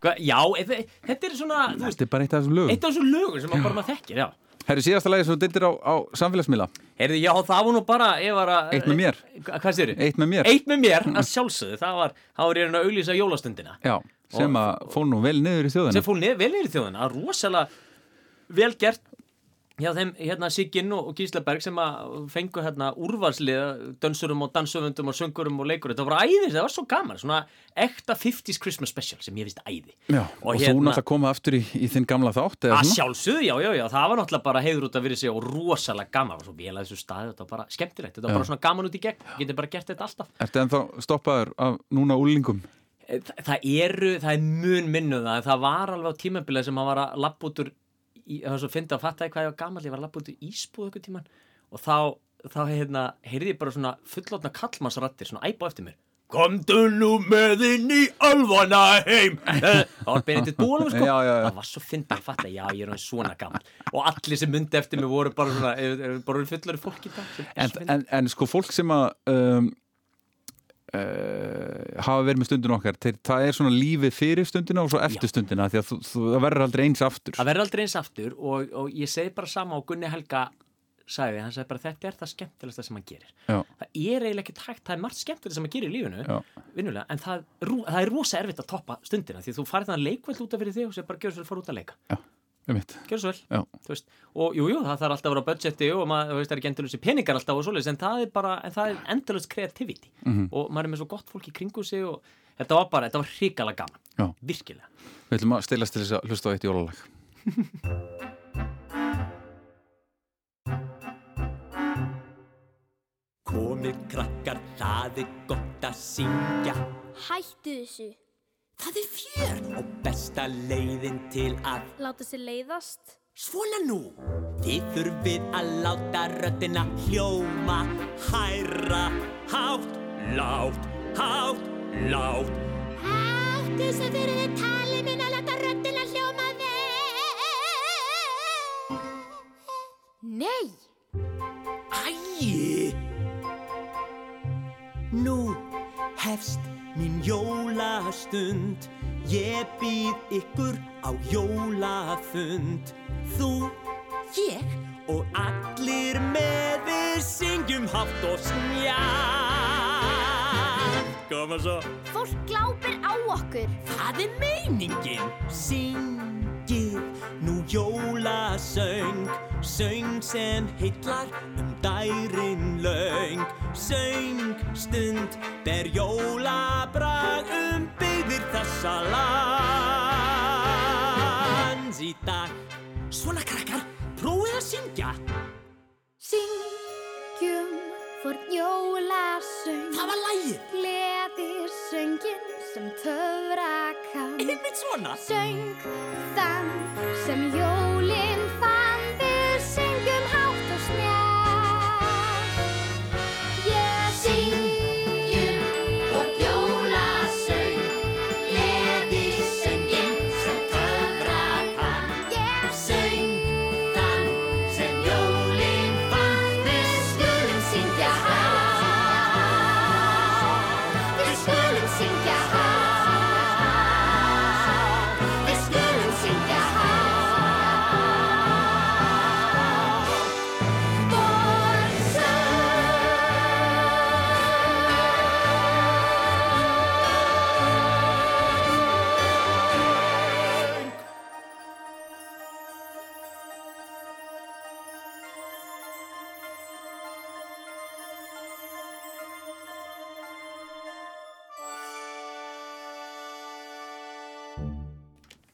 Hva, já, e- þetta er svona þú veist, Þetta er bara eitt af þessum lögum. eitt af þessum lögum sem maður bara þekkir, já. Herri, síðasta lagi sem þú dildir á, á samfélagsmiðla. Heyrðu, já, það var nú bara, var að Eitt með mér. Hva- Hvað sér Eitt með mér. Eitt með mér, að sjálfsögðu, það var það var ég að auglýsa jólastundina. Já, sem að fór nú vel niður í þjóðina. Sem fór vel niður í þjóðina, rosalega vel gert hjá þeim hérna Siginn og, og Gísla Berg sem að fengu hérna úrvalsliða dönsurum og dansöfundum og söngurum og leikur þetta var æði, það var svo gaman, svona ekta 50s Christmas special sem ég vist æði Já, og, þú náttúrulega komað aftur í, í þinn gamla þátt eða að svona? sjálfsögðu, já, já, já, það var náttúrulega bara heiður út að vera sig og rosalega gaman og svo vel að þessu staði, þetta var bara skemmtilegt þetta var Já. bara svona gaman út í gegn, getur bara gert þetta alltaf Ertu ennþá stoppaður af núna úlingum? Þa, það eru, það er mun minnuð það, það var alveg á tímabilið sem að var að lappa út úr, það var svo fyndi að fatta hvað ég var gammal, ég var að lappa út úr ísbúð okkur tíman og þá, þá hérna, heyrði ég bara svona fullotna kallmannsrattir, svona æpa eftir mér Komdu nú með inn í alvana heim <laughs> Eh, Það var Benedikt Bólum sko Já, já, já. Það var svo fyndið að fatta, já ég er svona gammal Og allir sem myndi eftir mig voru bara svona er, er, bara fullari fólk í dag En, fyndið. en, en sko fólk sem að um, uh, hafa verið með stundin okkar. Þeir, það er svona lífið fyrir stundina og svo eftir stundina því að þú, þú, það verður aldrei eins aftur. Það verður aldrei eins aftur og, og ég segi bara sama og Gunni Helga sagði, hann sagði bara þetta er það skemmtilegsta sem hann gerir. Já. það er eiginlega ekki tækt, það er margt skemmtilegsta sem hann gerir í lífinu Já. vinnulega, en það, það er rosa erfitt að toppa stundina því þú farið þannig leikveld út af fyrir þig og sér bara gjör vel fara út að leika. Mitt gjör svo vel, Já. þú veist og jú, jú, það þarf alltaf að vera budgeti og maður, þú veist, það er ekki endalus peningar alltaf og svoleiðis en það er bara, en það er endalus creativity Mhm. og maður er með svo gott fólk í kringu sig og þetta var bara, þetta var hrikalega gaman Já. virkilega Við ætlum að stilast til þess að hlusta á eitt jólalag <laughs> Komið krakkar, það er gott að syngja Hættu þessu. Það er fjör. Og besta leiðin til að Láta sér leiðast. Svona nú. Þið þurfið að láta röddina hljóma. Hæra, hátt, látt, hátt, látt Til sem fyrir þið tali minn að láta röddina hljóma vel. Nei. Æi. Nú hefst mín jólastund Ég býð ykkur á jólafund. Þú, ég og allir með við syngjum hátt og snjall Koma svo. Fólk glápir á okkur. Það er meiningin Syngið nú jólasöng Söng sem heillar um dærin löng. Söng stund ber jólabrag um byggðir þessa lands. Í dag Svona krakkar, prófið að syngja. Syngjum fór jólasöng Það var lægið Gleðir söngin sem töfra kann Einmitt svona. Söng þann sem jólin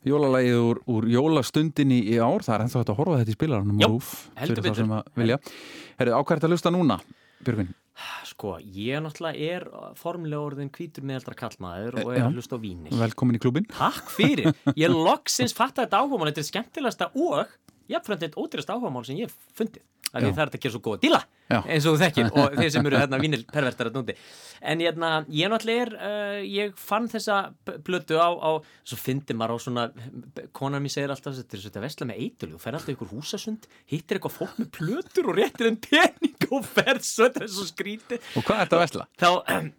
Jólalægið úr, úr jólastundinni í ár Það er ennþá hægt að horfa þetta í spilaranum RÚV, heldur betur. Herðu, ákvært að lusta núna, Björgvin Sko, ég náttúrulega er formulega orðin hvítur meðaldra kallmaður og Eh, er já. að hlusta á vínir. Velkomin í klubin Takk fyrir. <laughs> Ég loksins fatta þetta áhugamál. Þetta er skemmtilegasta og jafnframt eitt ódýrasta áhugamál sem ég fundið. Já. það er þetta að gera svo góða díla Já. eins og þú þekkir <laughs> og þeir sem eru hérna vínil pervertar að núti. En hérna, ég náttúrulega er, uh, ég fann þessa plötu á, á svo fyndi maður á svona, konan mér segir alltaf þetta er svo þetta vesla með eitölu, þú fer alltaf ykkur húsasund, hittir eitthvað fólk með plötur og réttir þeim pening og ferð svo, þetta er svo skrítið. Og hvað er þetta að vesla? Þá, <clears throat>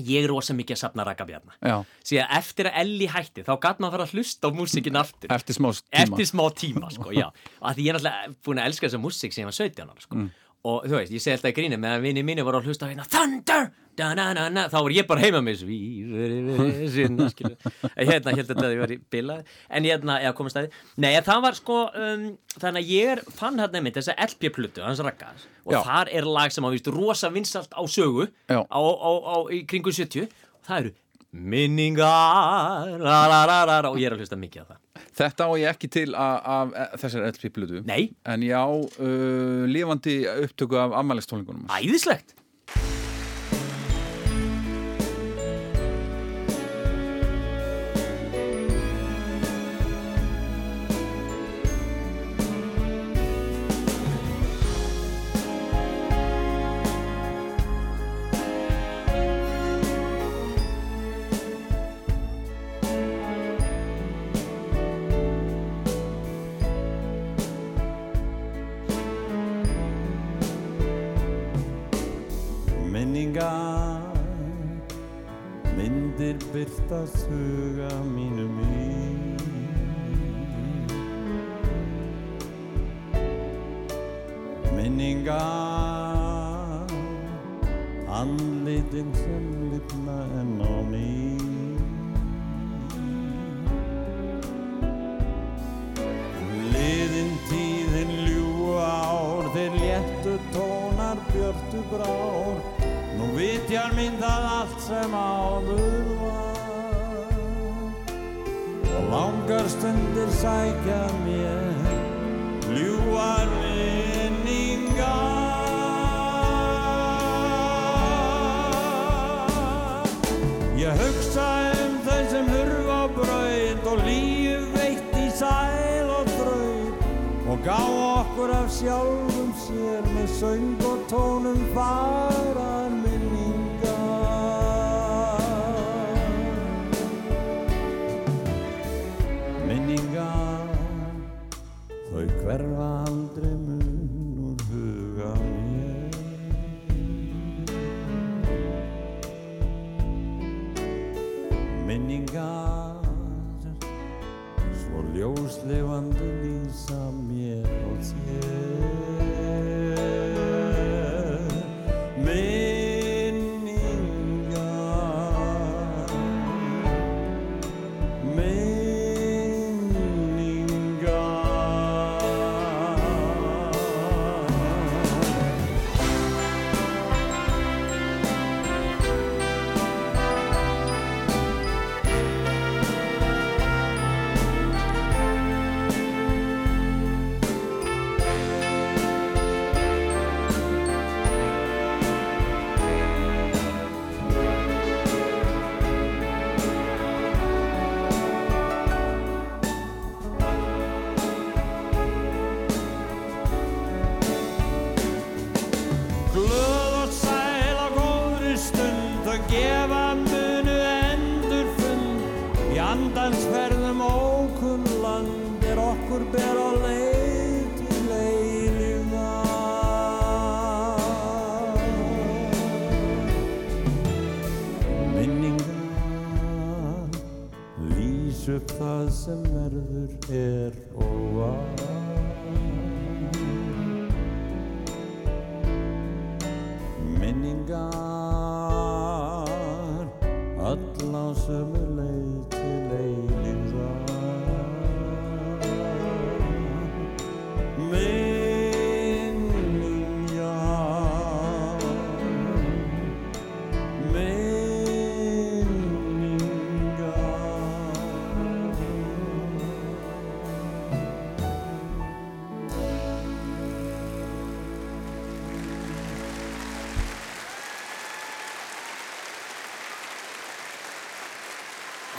ég er rosa mikið að safna rakabjarna. Síðan eftir að Elli hætti þá gæti maður að fara að hlusta á músikin aftur. Eftir smá tíma. Eftir smá tíma sko, að því ég er náttúrulega búin að elska þessa músik sem ég var 17 ára sko. Mm. Og þú veist, ég segi alltaf í gríni meðan vinni mínu voru að hlusta á hérna Thunder, da-na-na-na þá var ég bara heima með svífur <laughs> skilu hérna, hérna þetta að ég var í bilað. En hérna, eða komast að nei, það var sko, um, þannig að ég fann hérna einmitt þessa LP-plötu, hans rakka og Já. þar er lag sem að víst rosa vinsalt á sögu Já. á, á, á, í kringu 70 það eru minningar. La, la, la, la, la, og ég er að hlusta mikið á það. Þetta á ég ekki til af af þessari LP-plötu Nei. En ég á uh, lifandi upptöku af ammælistónlingunum Æðislegt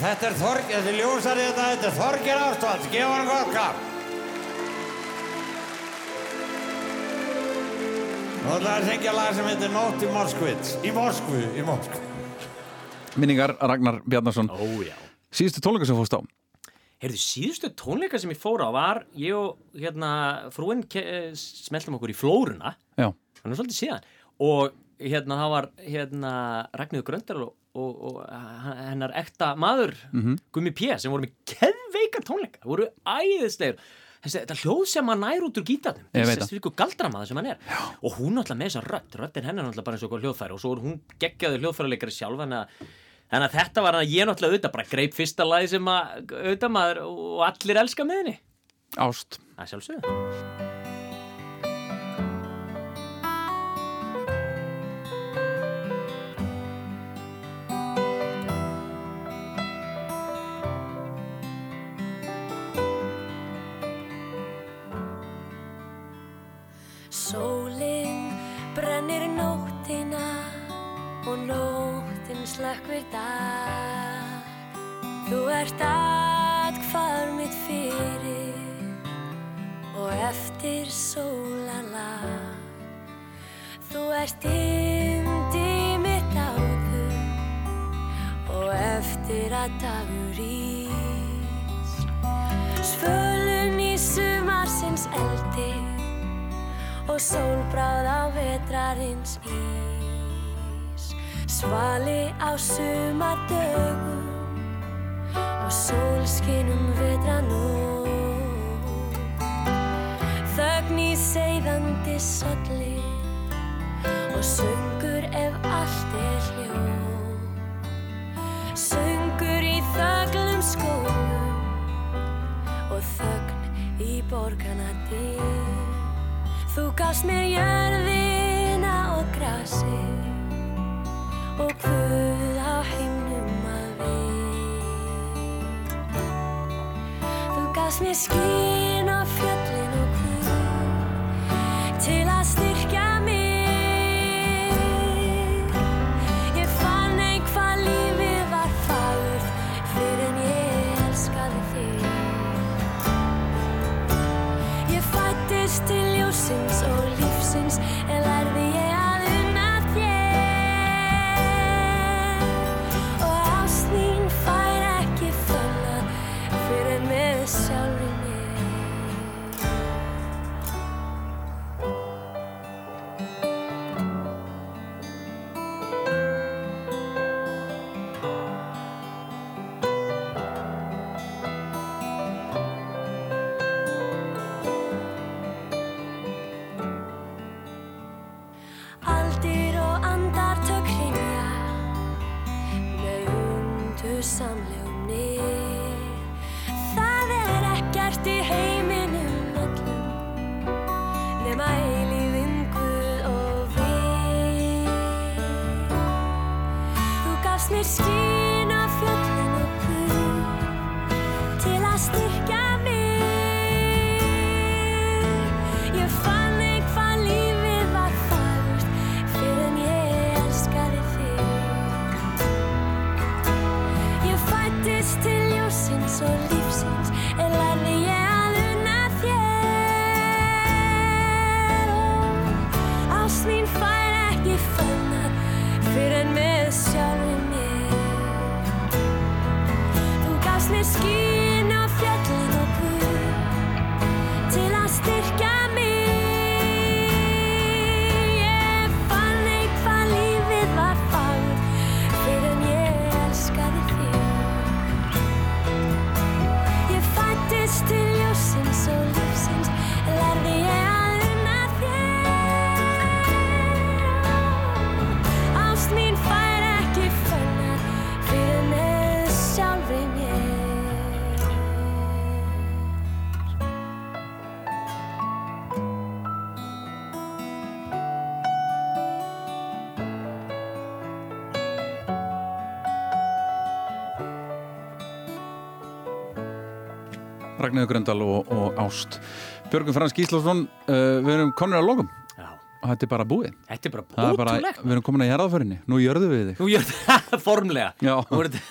Þetta er Þorg, þetta er ljósari þetta, þetta er Þorgir Ástvalds, gefa hann gott klapp. Nú ætlaði að syngja lag sem heitir Nótt í Moskvits, í Moskvu, í Moskvu. Minningar Ragnar Bjarnason Ó, já. Síðustu tónleika sem fórst á Heyrðu, síðustu tónleika sem ég fór á var ég og hérna frúinn ke- smeltum okkur í flóruna Já, hann er svolítið síðan og hérna það var hérna Ragnhildur Gröndar og, og, og hennar ekta maður Mhm. Gummi P. sem voru með keðveika tónleika, voru æðislegur þetta hljóð sem hann nær út úr gítarnum þessi ykkur galdramaður sem hann er Já. og hún náttúrulega með þessa rödd, röddin hennar náttúrulega bara eins og hljóðfæri og svo er hún geggjaður hljóðfærileikari sjálf þannig að, þannig að þetta var að ég náttúrulega auðvitað bara greip fyrsta lagi sem að auðvitað maður og allir elska með henni ást Það er sjálfsögðu nóttina og nóttin slökkvir dag. Þú ert atkvar mitt fyrir og eftir sólalag. Þú ert yndi mitt áður og eftir að dagur ís. Svölun í sumarsins eldi og sólbráð á vetrarins ís. Svali á sumardögum og sólskinum vetranótt Þögn í seiðandi solli og söngur mér jörðina og grasi og Guð á himnum að við. Þú gafst mér skín Ragnarður Gröndal og, og Ást Björgun Frans Gíslason uh, við erum konur að logum Já. og þetta er bara búið. Þetta er bara Það er bara, við erum komin að jarðaförinni nú jörðu við þig. Nú það <laughs> formlega. Nú er þetta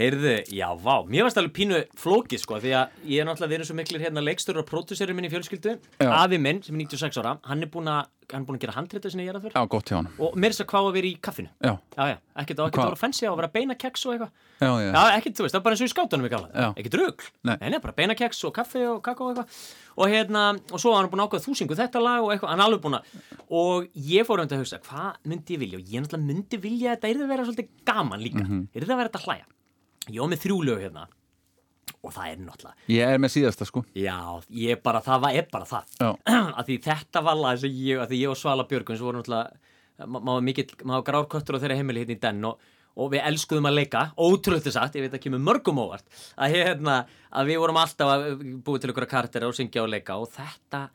Heyrðu, já, vá, mér varst alveg pínu flókið sko, því að ég er náttúrulega verið svo miklir hérna leikstur og pródúseri minn í fjölskyldu. Já. Afi minn, sem er 96 ára, hann er búin að hann er búin að gera handrita sinni ég er að Já, gott hjá hann og mér er að hvað að vera í kaffinu. Já, Já, já, ekkert á að vera fancy á að vera beina keks og eitthvað. Já, já, Já, ekkert, þú veist, það er bara eins og í skátunum við Já. kalla Ekkert rugl, Nei. nei, bara beina keks og kaffi og kakó og eitthvað. Og hérna, og svo var hann búin að ákveða þú syngu þetta lag og eitthvað, hann er alveg búin að Og ég fór um þetta að hugsa, hvað myndi ég vilja? Og ég náttúrulega myndi vilja að þetta yrði að vera svolítið gaman líka. Mhm. Yrði að vera þetta hlæja Ég var með þrjú lög hérna. Og það er náttúrulega Ég er með síðasta sko. Já, ég bara, það var, er bara það. Að <clears throat> því þetta var lag sem ég, að því ég og Svala Björgun sem voru náttúrulega ma- maður mikill, maður var grárköttur á þeirra heimili hérna í den og, og við elskuðum að leika ótrúlega sagt, ég veit að kemur mörgum óvart að, hérna, að við vorum alltaf að búið til ykkur karakter og syngja og leika og þetta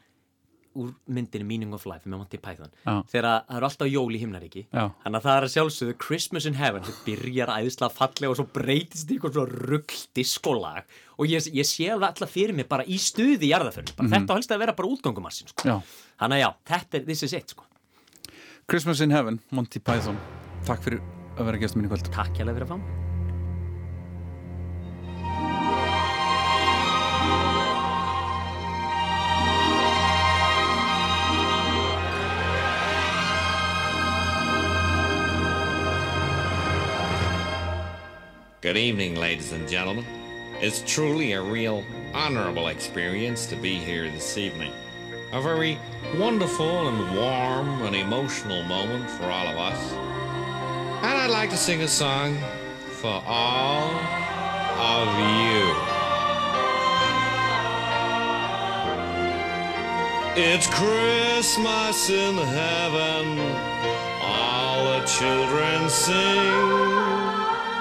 úr myndinu Meaning of Life með Monty Python. Já. þegar að það eru alltaf jól í himnaríki. Þannig að það er að sjálfsögðu Christmas in Heaven sem byrjar æðislega fallega og svo breytist í eitthvað svona rugl diskolag. Og ég, ég sé alltaf fyrir mig bara í stuði í jarðaförn bara þetta á helst að vera bara útgangumarsin sko. þannig að já, þetta er this is it sko. Christmas in Heaven, Monty Python. Takk fyrir að vera gestur minn í kvöld. Takk fyrir að fá mig. Good evening, ladies and gentlemen. It's truly a real honorable experience to be here this evening. A very wonderful and warm and emotional moment for all of us. And I'd like to sing a song for all of you. It's Christmas in heaven, all the children sing.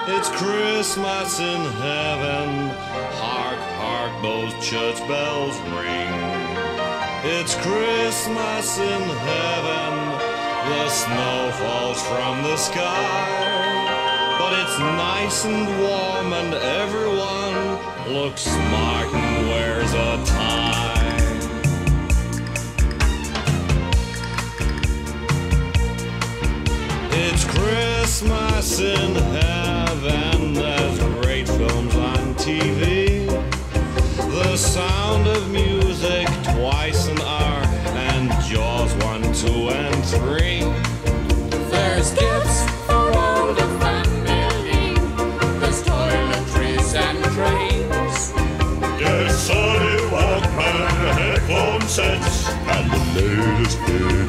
It's Christmas in heaven, hark, hark, those church bells ring. It's Christmas in heaven, the snow falls from the sky. But it's nice and warm, and everyone looks smart and wears a tie. It's Christmas in heaven. There's great films on TV. The sound of music twice an hour, and Jaws one, two, and three. There's gifts for all the family. There's toiletries and trains. There's Sony Walkman, headphone sets, and the latest video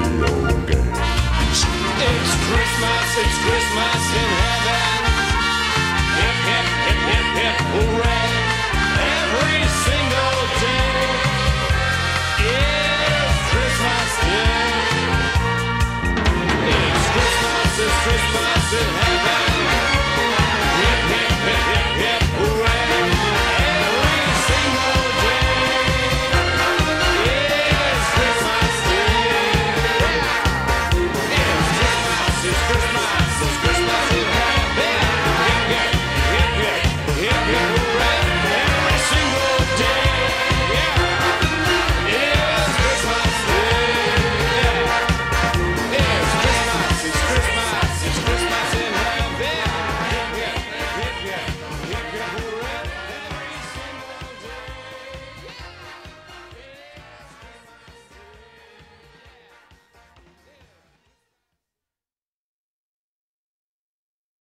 Christmas, it's Christmas in heaven. Hip, hip, hip, hip, hip, hooray. Every single day is Christmas Day. It's Christmas, it's Christmas.